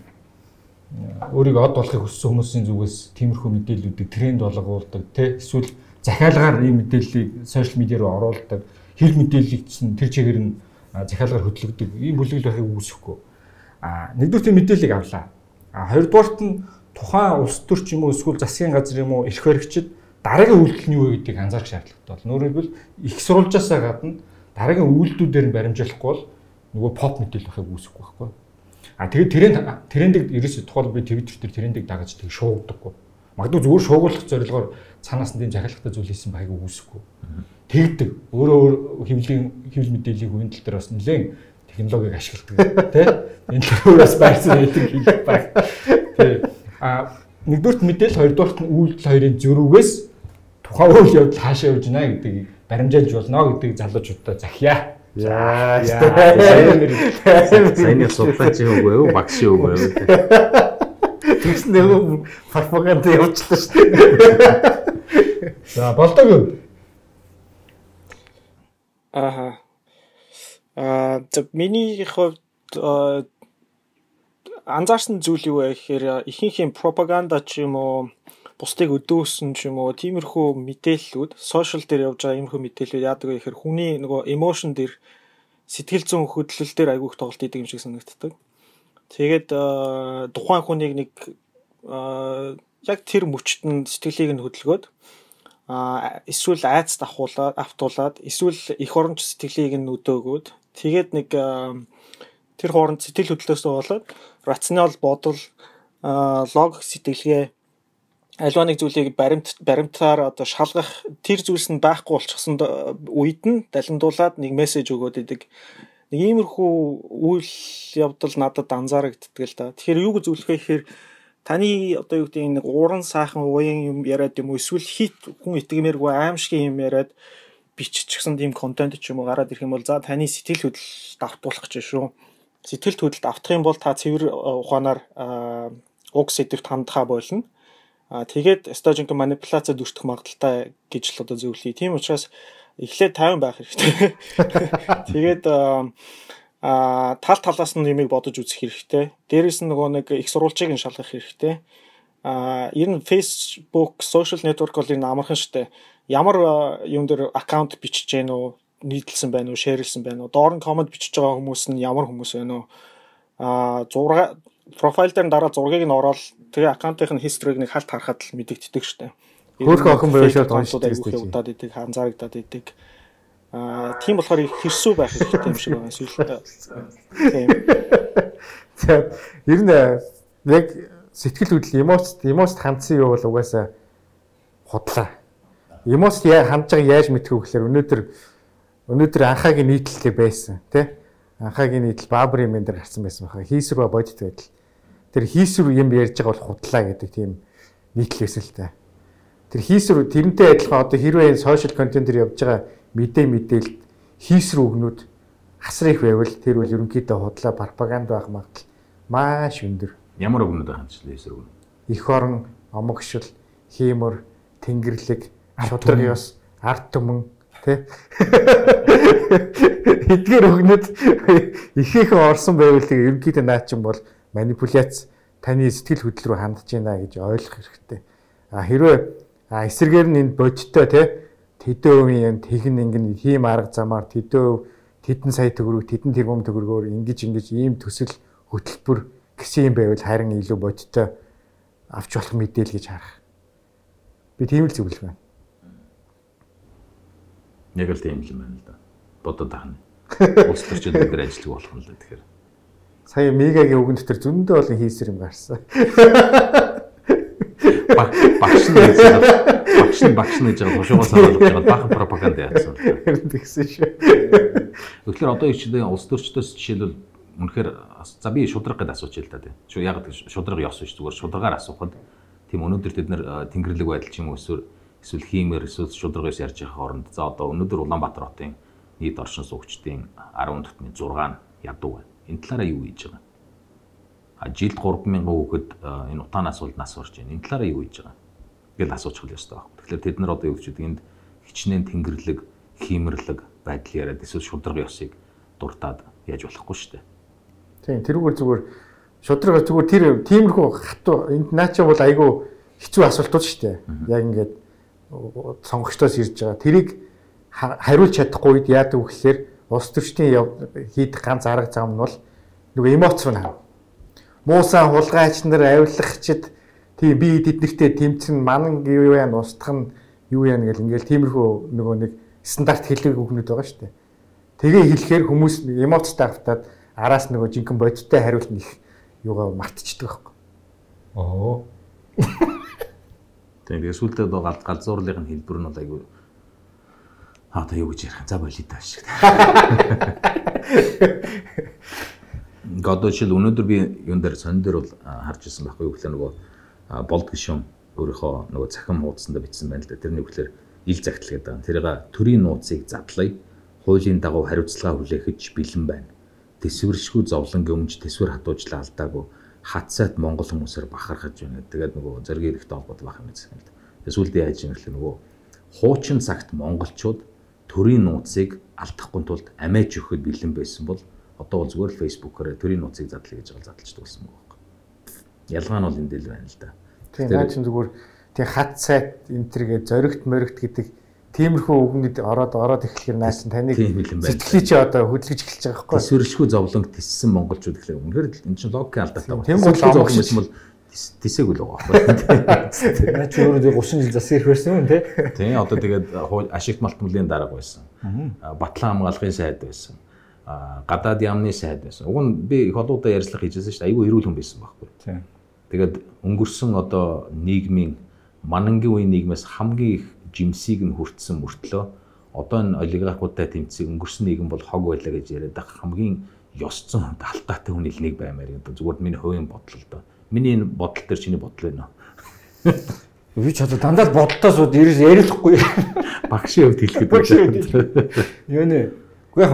өөрийгөө од болохыг хүссэн хүмүүсийн зүгээс тиймэрхүү мэдээллүүдийг тренд болгоулдаг тий эсвэл захиалгаар ийм мэдээллийг сошиал медиа руу оруулдаг хэл мэдээллийг чинь тэр чигээр нь захиалгаар хөтлөгдөг ийм бүлэгэл байхыг үүсэхгүй. А нэгдүгээр тийм мэдээллийг авлаа. А хоёрдугаарт нь тухайн улс төр ч юм уу эсвэл засгийн газар юм уу эрх баригчид дараагийн үйлдэл нь юу вэ гэдгийг анзаарах шаардлагатай бол. Хэлбэл их сурвалжаасаа гадна дараагийн үйлдэлүүдээр нь баримжаалахгүй бол нөгөө поп мэдээлэл байхыг үүсэхгүй байхгүй. А тэгээд тренд трендийг ерөөсөө тухайл би Twitter дээр трендийг дагаж тэг шуугдаггүй. Магадгүй зүгээр шуугуулах зорилгоор цаанаас нь тийм захиалгатай зүйл хийсэн байгааг үүсэхгүй. Тэгдэг. Өөрөө хэвлэлийн хэвлэл мэдээллийн хувийн тал дээр бас нэлээд технологиг ашигладаг тий. Энэ төрөөс байрсан гэдэг хэлэх баг. Тий. А нэгдүгürt мэдээлэл хоёрдугаарт нь үйлдэл хоёрын зөрүүгээс тухайн үйл явдал хаашаа явж байна гэдгийг баримжаалж болно гэдгийг залуучуудаа захиа. За саяны судлаач юм уу? Юу багш юм уу? Тэгсэн нэг пропаганда явуулчихлаа шүү дээ. За болдог юу? Аха. Аа за миний хувьд анзаарсан зүйл юу вэ гэхээр ихэнх юм пропаганда ч юм уу бусдыг өдөөсөн ч юм уу тиймэрхүү мэдээллүүд сошиал дээр явж байгаа иймэрхүү мэдээллүүд яадаг вэ гэхээр хүний нөгөө эмошн дээр сэтгэл зүйн хөдлөл дээр айгүйх тоглолт идэг юм шиг санагддаг. Тэгээд тухайн хүнийг нэг яг тэр мөчт нь сэтгэлийг нь хөдөлгөөд эсвэл айц давхуулаад автуулаад эсвэл эх оронч сэтгэлийг нь өдөөгөөд тэгээд нэг тэр хооронд сэтгэл хөдлөлөөсөө болоод рационал бодол логик сэтгэлгээ альва нэг зүйлийг баримт баримтаар одоо шалгах тэр зүйлс нь байхгүй болчихсон үед нь далиндуулаад нэг мессеж өгөөд идэг. Нэг иймэрхүү үйл явдал надад анзаарагддаг л да. Тэгэхээр юу гэж зөвлөхөө гэхээр таны одоо юу гэдэг нэг уран сайхан уян юм яриад юм эсвэл хит хүн итгэмээргүй аимшиг юм яриад биччихсэн тийм контент ч юм уу гараад ирэх юм бол за таны сэтгэл хөдлөлт автуулах гэж шүү. Сэтгэл хөдлөлт автах юм бол та цэвэр ухаанаар уг сэдвт хандхаа болно Аа тэгээд стожинг манипуляцад өртөх магадaltaй гэж л одоо зөвлөе. Тийм учраас эхлээд 50 байх хэрэгтэй. [laughs] Тэгээд аа тал талаас нь юмыг бодож үзэх хэрэгтэй. Дээрээс нь нөгөө нэг их сурвалжийг нь шалгах хэрэгтэй. Аа ер нь Facebook, social network бол энэ амархан штэ. Ямар юм дээр аккаунт бичиж гэнэ үү? нийтлсэн байна уу, шеэрлсэн байна уу? Доор нь комент бичиж байгаа хүмүүс нь ямар хүмүүс байна уу? Аа зураг профайл дээр дараа зургийг нь ороод тэгээ аккаунтын history-г нэг халт харахад л мэдэгддэг штэ. Хөөх охин байвал шууд гоншдог гэдэг. Удаад идэг, анзаарагдаад идэг. Аа тийм болохоор хэрсүү байх хэрэгтэй юм шиг байна эсвэл тийм. За ер нь яг сэтгэл хөдлөл эмоц эмоцд хандсан юу бол угаасаа худлаа. Эмоц яа хандж байгаа яаж мэдэх вэ гэхээр өнөөдөр өнөөдөр анхаагийн нийтлэлтэй байсан тий анхаагийн нийтлэл баабрын мен дээр гарсан байсан баха хийсрүү бодит байдал тэр хийсвэр юм ярьж байгаа бол худлаа гэдэг тийм нийтлээс л та. Тэр хийсвэр тэрнтэй адилхан одоо хэрвээ сошиал контентээр явж байгаа мэдээ мэдээлэлд хийсвэр үгнүүд хасар их байвал тэр бол ерөнхийдөө худлаа пропаганда байх магадлал маш өндөр. Ямар үгнүүд юм хийсвэр үгнүүд? Эх орон, омогшил, хиймөр, тэнгэрлэг, шудраг ёс, арт түмэн тий. [laughs] Эдгээр үгнүүд [laughs] ихээхэн орсон байвал тэгээ ерөнхийдөө наачин бол манипуляц таны сэтгэл хөдлөл рүү хандж байна гэж ойлгох хэрэгтэй. А хэрвээ эсэргээр нь энэ бодиттой те тэдэн өвийн техн ингэн хийм арга замаар тэдэн тэдэн сая төгрөг тэдэн тэрбум төгрөгөөр ингэж ингэж ийм төсөл хөтөлбөр гэсэн юм байвал харин илүү бодиттой авч болох мэдээл гэж харах. Би тийм л зөвлөх байна. Яг л тийм юм байна л да. Бодод таана. [laughs] Улс төрчид бид ажиллах болох юм л тэгэхээр сая мегагийн үгэн дотор зөндөө олон хийсэр юм гарсан. Багш нь багш нь багш нь гэж байгаа тушуугаас хаалж байгаа бахан пропаганда яатсан. Тэгсэн шүү. Тэгэхээр одоо ичдээ улс төрчдөөс жишээлбэл үнэхээр за би шудраг гэдээ асууч л да тийм. Шүү яг шудраг ёс биш зүгээр шударгаар асуухад тийм өнөөдөр тэд нэр тэнгэрлэг байдал ч юм уу эсвэл эсвэл хиймэр эсвэл шудрагаас ярьж байгаа хооронд за одоо өнөөдөр Улаанбаатар хотын нийт оршин суугчдын 10 дотны 6 нь ядуу байна энэ талаараа юу хийж байгаа? А жилд 3000 хүүхэд энэ утаанаас бол нас орж байна. Энэ талаараа юу хийж байгаа? гэж асуучих ёстой байхгүй. Тэгэхээр тэд нар одоо юу гэж гэдэг энд хичнээн тэнгэрлэг, хиймэрлэг байдал яриад эсвэл шударга ёсыг дуртаад яаж болохгүй шүү дээ. Тийм тэрүүгээр зүгээр шудрага зүгээр тэр тиймэрхүү хатуу энд наача бол айгүй хэцүү асуултууд шүү дээ. Яг ингээд сонгогчдоос ирж байгаа. Тэрийг хариулж чадахгүй үед яадаг вэ гэхээр улс төрчдийн хийх ганц арга зам нь бол нөгөө эмоц руу хав. Муусан хулгайч нар авилгачд тийм би тэднэртэй тэмцэн манан юу яа устгах нь юу яа гэл ингээл тиймэрхүү нөгөө нэг стандарт хэлэг үгнүүд байгаа шүү дээ. Тэгээ хэлэхээр хүмүүс эмоцтой автаад араас нөгөө жинхэнэ бодиттой хариулт нэх юугаа мартчихдаг байхгүй. Оо. [laughs] Тэгээ сүултээ доо гал галзуурлын хэлбэр нь бол айгүй Аа та юу гэж ярих за болий таа шиг. [laughs] Гадаа жишээл өнөөдөр би юун дээр сонин дээр бол харж ирсэн байхгүй юу гэхээр нөгөө болд гişүн өөрийнхөө нөгөө цахим хуудсанд бичсэн байна л да. Тэрний үгээр ил загтал гэдэг. Тэрийг төрийн нууцыг задлая. Хуулийн дагуу хариуцлага хүлээхэж бэлэн байна. Тэсвэршгүй зовлон göмж тэсвэр хатуужлаа алдаагүй хатсайт монгол хүмүүсээр бахархаж байна. Тэгээд нөгөө зориг эрэхтэй холбоотой байх юм гэсэн юм л да. Тэгээд сүлдээ яаж юм гэхэл нөгөө хуучин цагт монголчууд төрийн нууцыг алдахгүй тулд амиаж өгөхөд бэлэн байсан бол одоо бол зүгээр л фэйсбүүкээр төрийн нууцыг задлаа гэж бол задлж дууссан байгаа юм. Ялгаа нь бол энэ дээл байна л да. Тийм наа чинь зүгээр тий хат сайт энтергээ зоригт моригт гэдэг тиймэрхүү үгнүүд ороод ороод эхлэхээр наас нь таныг сэтгэлээ чи одоо хөдөлгөж эхэлж байгаа байхгүй. Тэсвэршгүй зовлонг тиссэн монголчууд гэхлээр үнэхээр энэ чинь логикийн алдаатай байна. Тийм гол зовлон байсан бол тисээг л байгаа байхгүй. Наа чи өөрөө 30 жил засаг ирэх байсан юм тий. Тийм одоо тэгээд ашигт малтмлын дарга байсан. Батлан хамгаалгын сайд байсан. Гадаад яамны сайд байсан. Уг нь би их олоудаа ярьцлага хийжсэн шүү дээ. Айгүй эрүүл хүн байсан байхгүй. Тийм. Тэгээд өнгөрсөн одоо нийгмийн манангийн үеийн нийгмээс хамгийн их жимсийг нь хүртсэн мөртлөө одоо энэ олигархуудтай тэмцэх өнгөрсөн нийгэм бол хог байлаа гэж яриад байгаа хамгийн ёсцон алдаатай хүн илнийг баймаар гэдэг. Зүгээр миний хувийн бодол л доо. Миний энэ бодол төр чиний бодол байна уу? [laughs] Би ч одоо дандаа бодолтой сууд ирээс ярилахгүй. [laughs] Багшийн хувьд хэлэхэд [laughs] байна. Юу нэ? Уу яг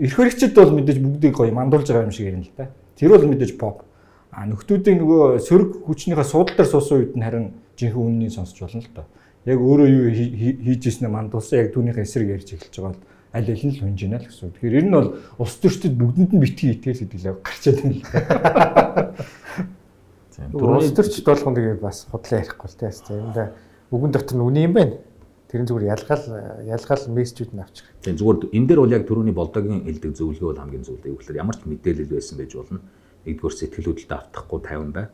эрх хэрэгчд бол мэдээж бүгдийг гоё мандуулж байгаа юм шиг ярина л да. Тэр бол мэдээж pop. А нөхдүүдийн нөгөө сөрөг хүчнийхээ суудал дээр суусан үед нь харин жинхэнэ үннийг сонсч болно л да. Яг өөрөө юу хийж ирснээ мандуулсан яг түүнийхээ эсрэг ярьж эхэлж байгаа бол аль аль нь л хүнж байна л гэсэн. Тэгэхээр ер нь бол улс төрчдөд бүгдэнд нь битгий итгэл хэдүүлээ гарчаад байна л. Улс төрчд болгоно тэгээд бас худлаа ярихгүй л тээс. Энд үгэн дотор нь үний юм байна. Тэрэн зүгээр ялгаал ялгаал мессежүүд нь авчих. Тийм зүгээр энэ дээр бол яг төрөний болдогийн хэлдэг зөвлөгөө бол хамгийн зөв. Тэгэхээр ямар ч мэдээлэл байсан байж болно. Нэгдүгээр сэтгэл хөдлөлтөд автахгүй 50 бай.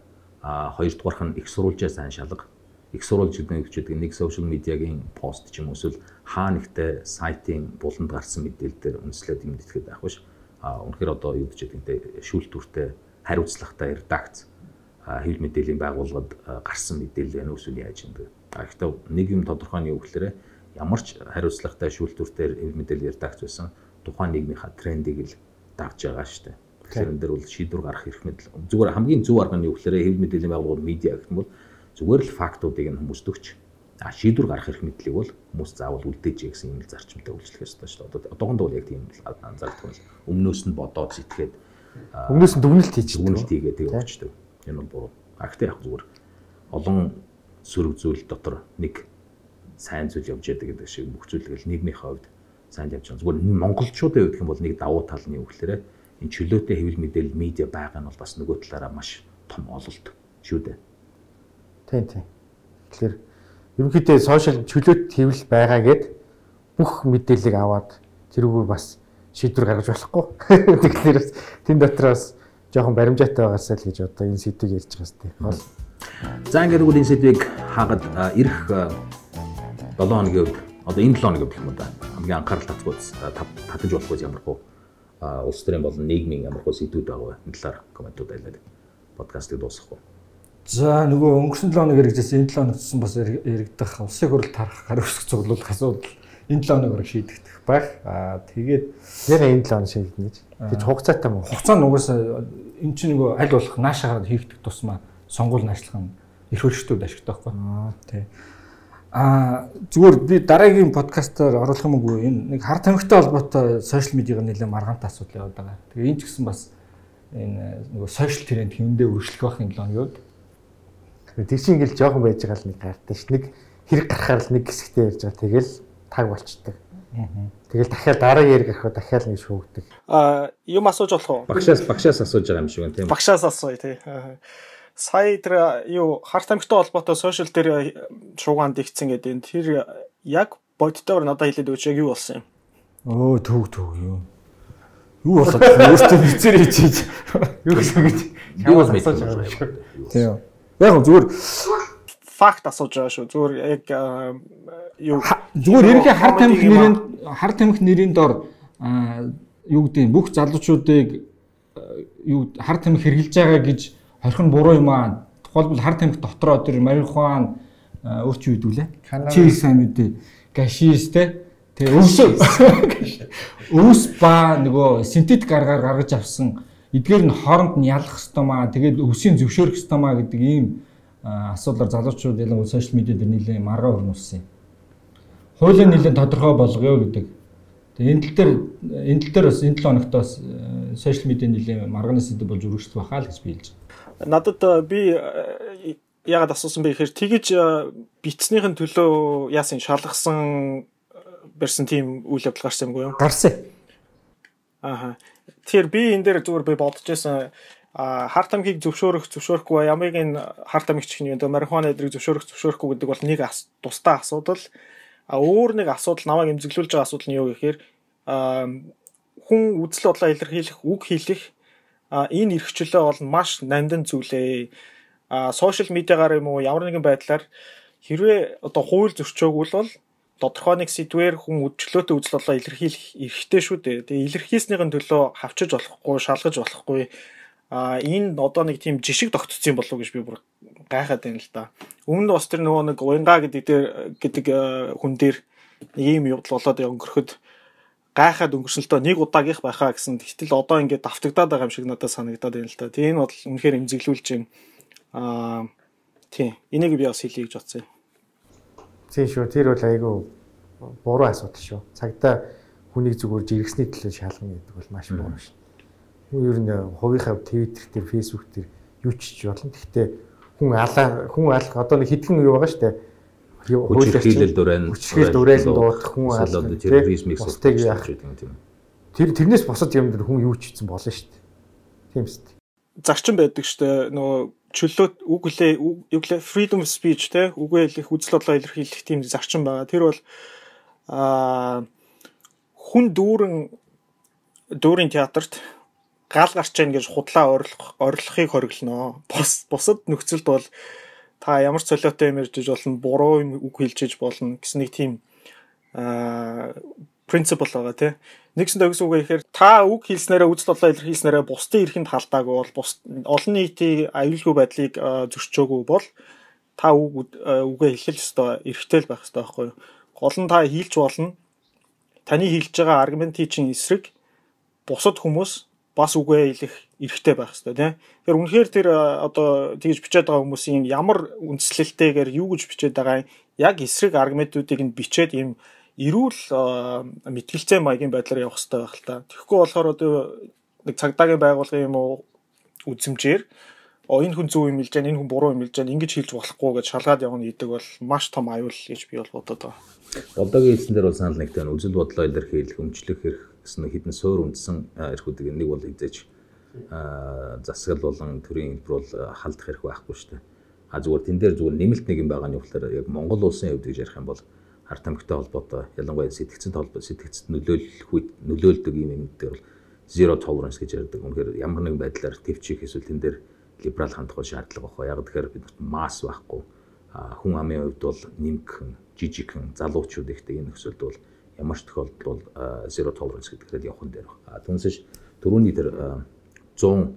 А хоёрдугаарх нь их сурвалжаа сайн шалга. Их сурвалж гэдэг нь гэдэг нэг сошиал медиагийн пост ч юм уу эсвэл хаа нэгтээ сайтын буланд гарсан мэдээлэл дээр үндэслээд юм итгэхэд байх биш. А үнэхээр одоо юу гэж гэдэг нь шүүлтүүртэй хариуцлагатай редакц хэвлэл мэдээллийн байгууллагад гарсан мэдээлэл байна үгүй яаж юм бэ? Гэхдээ нэг юм тодорхой нь юу гэхээр ямар ч хариуцлагатай шүүлтүүртэй хэвлэл мэдээлэл редакц байсан тухайн нийгмийнхаа трендийг л давж байгаа дээ. Тэгэхээр энэ дэр бол шийдвэр гарах эрх мэдэл. Зүгээр хамгийн зөв арга нь юу гэхээр хэвлэл мэдээллийн байгууллагууд медиа гэх юм бол зүгээр л фактуудыг нь хүмүүст өгч а шийдвэр гарах эрх мэдлийг бол хүмүүс заавал үлдээж гэсэн юм л зарчимтай үйлчлэх ёстой шүү дээ. Одоо одоохондоо бол яг тийм анзаардах юм. Өмнөөс нь бодоод сэтгэхэд өмнөөс нь дүгнэлт хийж дүгнэлт хийгээд өгчдөг. Энэ бол буруу. Гэхдээ яг зүгээр олон сөрөг зүйл дотор нэг сайн зүйл явж яадаг гэдэг шиг бүх зүйл тэгэл нийгмийн хувьд сайн явж байгаа. Зүгээр монголчуудын хувьд юм бол нэг давуу тал нь юу гэхээр энэ чөлөөтэй хэвлэл мэдээлэл медиа байгаа нь бол бас нөгөө талаараа маш том ололт шүү дээ. Тийм тийм. Тэгэхээр ерөнхийдөө сошиал чөлөөт хэвлэл байгаа гэд бүх мэдээллийг аваад тэрүүгээр бас шийдвэр гаргаж болохгүй. [laughs] Тэгэхээр тэн дотроос жоохон баримжаатай байгаасаа л гэж одоо энэ сэдвийг ярьж байгаа сте. Гол. За ингээд тэгвэл энэ сэдвийг хаагад ирэх 7 хоногийн үед одоо энэ 7 хоногийн гэх юм да хамгийн анхаарал татгууц татаж болохгүй ямар хөө улс төрийн болон нийгмийн ямар хөө сэдвүүд байгаа вэ? Энэ талаар комментууд айлаад подкастыг дуусгах уу? За нөгөө өнгөрсөн 7 хоног хэрэгжсэн энэ 7 хоногтсон бас яригдах улсын хурал тарах гар үсэх цуглуулах асуудал энэ 7 хоногор шийдэгдэх байх. Аа тэгээд яг энэ 7 хоног шийднэ гэж. Тэгж хугацаатай мөн. Хугацаа нь угаасаа эн чинь нөгөө аль болох наашаа хийгдэх тусмаа сонгуул наашлах нь их хөрчтүүд ашигтай байхгүй. Аа тий. Аа зүгээр би дараагийн подкастаар оруулах юм уу энэ нэг хар тамхитай холбоотой сошиал медиагаар нэлээд маргаантай асуудал яваад байгаа. Тэгээ энэ ч гэсэн бас энэ нөгөө сошиал тренд хэвэндээ өршлөх байх юм лөө юу. Тэр чинь ингээл жоохон байж байгаа л нэг гартаа ш. Нэг хэрэг гарахаар л нэг хэсэгтээ ярьж байгаа. Тэгэл таг болчдөг. Тэгэл дахиад дараа яриг ахаа дахиад нэг шүүгдэг. А юм асууж болох уу? Багшаас багшаас асууж байгаа юм шиг байна тийм. Багшаас асууя тий. Аа. Сая тэр юу харт амьттай холбоотой сошиал дээр шуугаанд игцэн гэдэг энэ тэр яг бодтойгоор надад хэлээд өгч яг юу болсон юм? Өө төг төг юу. Юу болоод өөртөө бицээр хийж юу гэсэн гэж Би бол шиг. тийм. Яг нь зүгээр Факт асууж байгаа шүү. Зүгээр яг юу зүгээр ерөнхий хар тамхи нэрийн хар тамхи нэрийн дор юу гэдэг нь бүх залуучуудыг юу хар тамхи хэрглэж байгаа гэж хорхон буруу юм аа. Тухайлбал хар тамхи дотроо тэр марихуан өөрч юу гэдүүлээ? Чи сайн мэдээ. Гашис те. Тэгээ өвс [laughs] өвс ба нөгөө синтетик аргаар гаргаж авсан эдгээр нь хооронд нь ялах хэвээр маа тэгээд өвсийн зөвшөөрөх хэвээр маа гэдэг ийм асуудлаар залуучууд ялангуяа сошиал медиа дээр нэлээд маргаа өрнүүлсэн юм. Хуулийн нэлээд тодорхой болгоё гэдэг. Тэгээ энэ тал дээр энэ тал дээр бас энэ 7 хоногт бас сошиал медиа нэлээд маргааны сэдв болж өргөжлөх байхаа л гэж би хэлж байна. надад аа, би аа, ягаад асуусан бэ гэхээр тэгэж битснийхэн төлөө яасан шалгасан барьсан тийм үйл явдал гарсан юмгүй юу? Гарсан. Аа. Тэгэхээр би энэ дээр зүгээр би бодож байсан харт амгийг зөвшөөрөх зөвшөөрөхгүй ямыг энэ харт амигч гэх юм марихуана эдрийг зөвшөөрөх зөвшөөрөхгүй гэдэг бол нэг тусдаа асуудал а өөр нэг асуудал намайг эмзэглүүлж байгаа асуудал нь юу гэхээр хүн үзэл бодлоо илэрхийлэх үг хэлэх энэ эрхчлөө бол маш нандин зүйлээ а сошиал медиагаар юм уу ямар нэгэн байдлаар хэрвээ одоо хууль зөрчөөгүй бол тодорхой нэг сэдвээр хүн үдчлөөтэй үзэл бодлоо илэрхийлэх эрхтэй шүү дээ. Тэгээ илэрхийлснийхэн төлөө хавчиж болохгүй, шалгаж болохгүй. А энэ одоо нэг тийм жишг тогтцсон юм болов уу гэж би бүр гайхаад байна л да. Өмнө нь бас тэр нөгөө нэг уянга гэдэг дээр гэдэг э, хүн дээр нэг ийм явдал болоод өнгөрөхөд гайхаад өнгөрсөлтөө нэг удаагийнх байхаа гэсэн. Гэтэл одоо ингээд давтагдаад байгаа юм шиг надад санагдаад байна л да. Тэгээ энэ бол үнэхээр эмзэглүүлж юм. Аа тийм. Энийг би бас хэлье гэж бодсон юм. Тийм шүү. Тэр бол айгүй буруу асуудал шүү. Цагдаа хүнийг зүгээр жиргсний төлөө шалгана гэдэг бол маш буруу шүү. Ер нь хувийнхаа Twitter дээр, Facebook дээр юу ч хийж болно. Гэхдээ хүн алаа хүн алах одоо нэг хитгэн юу байгаа шүү дээ. Хүчирхийлэл дурайл хүчирхийлэл дурайл дуудах хүн алах терроризмыг яах гэдэг юм тийм. тэр тэрнээс босод юм дээр хүн юу ч хийсэн болно шүү дээ. Тийм шүү дээ. зарчим байдаг штэ нөгөө чөлөө үг үлээ үг гэлээ freedom of speech те үгээ хэлэх үзэл бодлоо илэрхийлэх тийм зарчим байгаа. Тэр бол аа хүн дүүрэн дүүрийн театрт гал гарч ийн гэж худлаа ойрлох ойрлохыг хориглоно. Бус бусад нөхцөлд бол та ямар ч солиотой юм ярьж болно, буруу юм үг хэлжиж болно гэсэн нэг тийм аа принципл байгаа тий. Нэгсэн төгс үгээ ихээр та үг хэлснээрээ үзэл бодлоо илэрхийлснээрээ бусдын эрхэнд халдаагүй бол бус олон нийтийн аюулгүй байдлыг зөрчөөгүй бол та үг үгээ хэлэх ёстой, эрхтэй л байх ёстой байхгүй юу? Гол нь та хийлж болно. Таны хэлж байгаа аргументын чинь эсрэг бусад хүмүүс бас үгээ хэлэх эрхтэй байх ёстой тийм. Тэгэхээр үнэхээр тэр одоо тэгж бичээд байгаа хүмүүсийн ямар үндслэлтэйгээр юу гэж бичээд байгаа яг эсрэг аргументуудыг нь бичээд ийм эрүүл мэтгэлцээ маягийн байдлаар явах хэрэгтэй байх л та. Тэгэхгүй болохоор одоо нэг цагдаагийн байгууллага юм уу үзмжээр оо энэ хүн зөв юм хэлж байна, энэ хүн буруу юм хэлж байна, ингэж хэлж болохгүй гэж шалгаад явна гэдэг бол маш том аюул гэж би бол бодоод байгаа. Одоогийн хэлсэн дээр бол санал нэгтэй. Үзэл бодлоо илэрхийлэх, өмчлөх эрх гэсэн нэг хэдэн суур үндсэн эрхүүдийг нэг бол хизээж а, засаглал болон төрийн хэлбэр бол халдах эрх байхгүй шүү дээ. А зүгээр тэн дээр зүгээр нэмэлт нэг юм байгаа нь гэхээр яг Монгол улсын хувьд гэж ярих юм бол харт тамхитай холбоотой ялангуяа сэтгцэнтэй холбоо сэтгцэд нөлөөлөх нөлөөлдөг юм юм дээр бол zero tolerance гэж ярьдаг. Үнэхээр ямар нэгэн байдлаар төвчих эсвэл тэн дээр либерал хандах шаардлага байхгүй. Яг тэгэхээр бид масс байхгүй. Хүн амын хувьд бол нэмгхэн, жижигхэн залуучууд ихтэй энэ нөхцөлд бол ямар ч тохиолдолд бол zero tolerance гэдгээр явах нь дээр байна. Түүнээс түрүүний тэр а, 100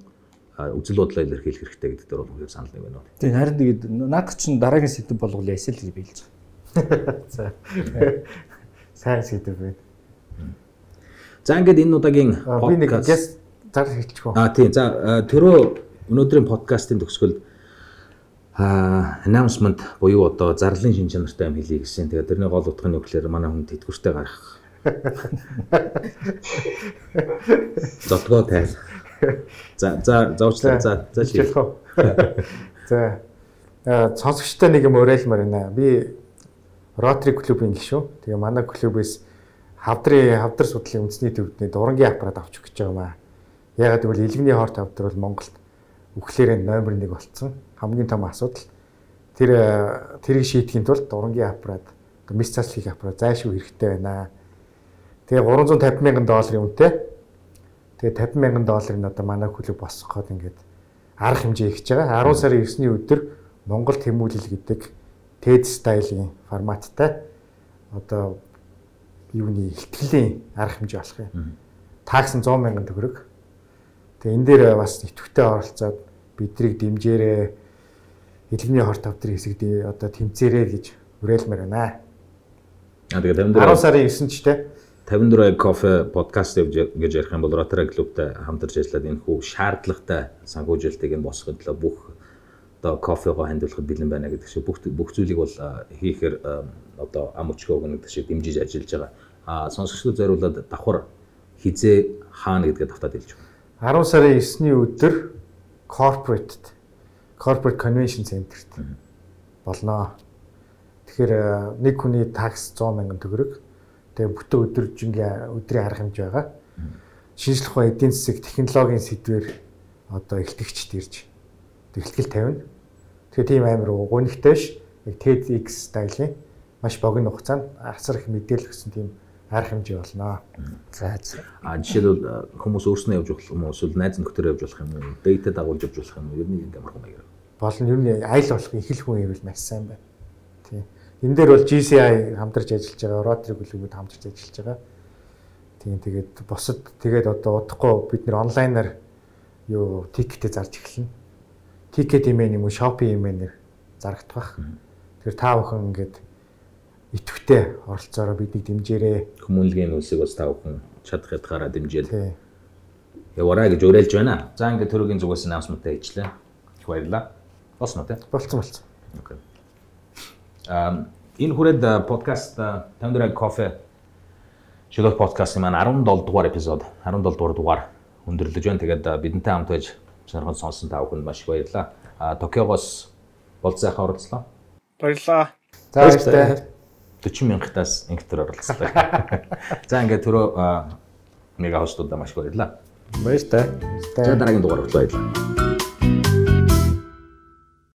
а, үзэл бодлоо илэрхийлэх хэрэгтэй гэдэг дээр бол үнэхээр санал нэг байна. Тийм харин тэгээд наадах чинь дараагийн сэдв болгоул ясэл гэж би хэлж байгаа. За. Сайн сэдв байна. За ингээд энэ удаагийн Би нэг гэс зар хэлчихв. А тийм за төрөө өнөөдрийн подкастын төгсгөлд announcement буюу одоо зарлалын шин чанартай юм хэлье гэсэн. Тэгээд тэрний гол утга нь юу гэхээр манай хүн тэтгэвртэй гарах. Зотгоо тайл. За за зауучлаа. За за чи. За. сонсогчтой нэг юм уриалмаар байна. Би Rotary клубын гишүүн. Тэгээ манай клубээс хавдрын хавдар судлалын үндэсний төвдний дурангийн аппарат авч өгч байгаа юм аа. Ягаад гэвэл илгэний хорт хавдар бол Монголд үхлээрээ номер 1 болцсон. Хамгийн том асуудал. Тэр э, тэрийг шийдэхин тулд дурангийн аппарат, мис цаслах аппарат зайлшгүй хэрэгтэй байна. Тэгээ 350 мянган долларын үнэтэй. Тэгээ 50 мянган долларын одоо манай клуб босгоход ингээд арга хэмжээ хийж байгаа. 10 сарын 9-ний өдөр Монгол тэмүүлэл гэдэг TED стилийн форматтай одоо юуны ихтгэлийн арга хэмжээ болох юм. Такс нь 100 мянган төгрөг. Тэгээ энэ дээр бас идэвхтэй оролцоод бидрийг дэмжээрээ хэлмийн хорт тавдрын хэсэгт одоо тэмцээрээ гэж уриалмаар байна. Аа тэгээ 54 10 сарын 9-нд ч те 54 кофе подкаст гэж ярих юм бол Rotary клубтай хамтарч ажиллаад энэ хүү шаардлагатай санхүүжилтийг нь босгоход бүх одоо кофего хандуулахад бэлэн байна гэдэг шиг бүх бүх зүйлийг бол хийхээр одоо ам өчгөө гэдэг шиг дэмжиж ажиллаж байгаа. А сонсогчдод зориулаад давхар хизээ хаана гэдгээ давтаад хэлж10 байна. сарын 9-ний өдөр corporate corporate convention center-т болноо. Тэгэхээр нэг хүний такс 100 мянган төгрөг. Тэгээ бүтэн өдөржингийн өдрийн арга хэмжээ байгаа. Шинжлэх ухааны эдийн засаг технологийн сэдвэр одоо ихтгэгчд ирж бэлтгэл тавина. Тэгэхээр тийм амар гонигтай ш. Яг TEDx стилийн маш богино хугацаанд асар их мэдээлэл өгсөн тийм арга хэмжээ болно. За за. А жишээлбэл хүмүүс өөрснөө явж болох юм уу? Эсвэл найз нөхдөд явж болох юм уу? Дэйтэд дагуулж явж болох юм уу? Ер нь юм ямар маягаар. Болно ер нь айл болох их л хүн ивэл маш сайн байна. Тийм. Энэ дээр бол GCI хамтарч ажиллаж байгаа, Rotary клубуд хамтарч ажиллаж байгаа. Тийм тэгээд босод тэгээд одоо удахгүй бид нэр онлайнаар юу тикетээ зарж эхэлнэ. Тикет имэн юм уу, Shopee имэнээр зарагдах. Тэгэхээр та бүхэн ингээд идэвхтэй оролцоороо биднийг дэмжээрэй. Хүмүүнлэгийн үлсийг бас та бүхэн чадах ятгаараа дэмжээл. Яваарай гэж уриалж байна. За ингээд төрөгийн зүгээс announcement-аа хийчлээ. Их баярлалаа. Болсон уу те? Болцсон болцсон. Окей. Ам энэ хүрээд подкаст 54 кофе шилдэг подкастын маань 17 дугаар эпизод 17 дугаар дугаар өндөрлөж байна. Тэгээд бидэнтэй хамт байж сонирхон сонсон та бүхэнд маш их баярлалаа. А Токиогоос болцсайхаа оролцлоо. Баярлалаа. За баяртай. 40 мянгатаас инктер оролцлоо. За ингээд түрүү мега хостуудаа маш их баярлалаа. Баяртай. За дараагийн дугаар баярлалаа.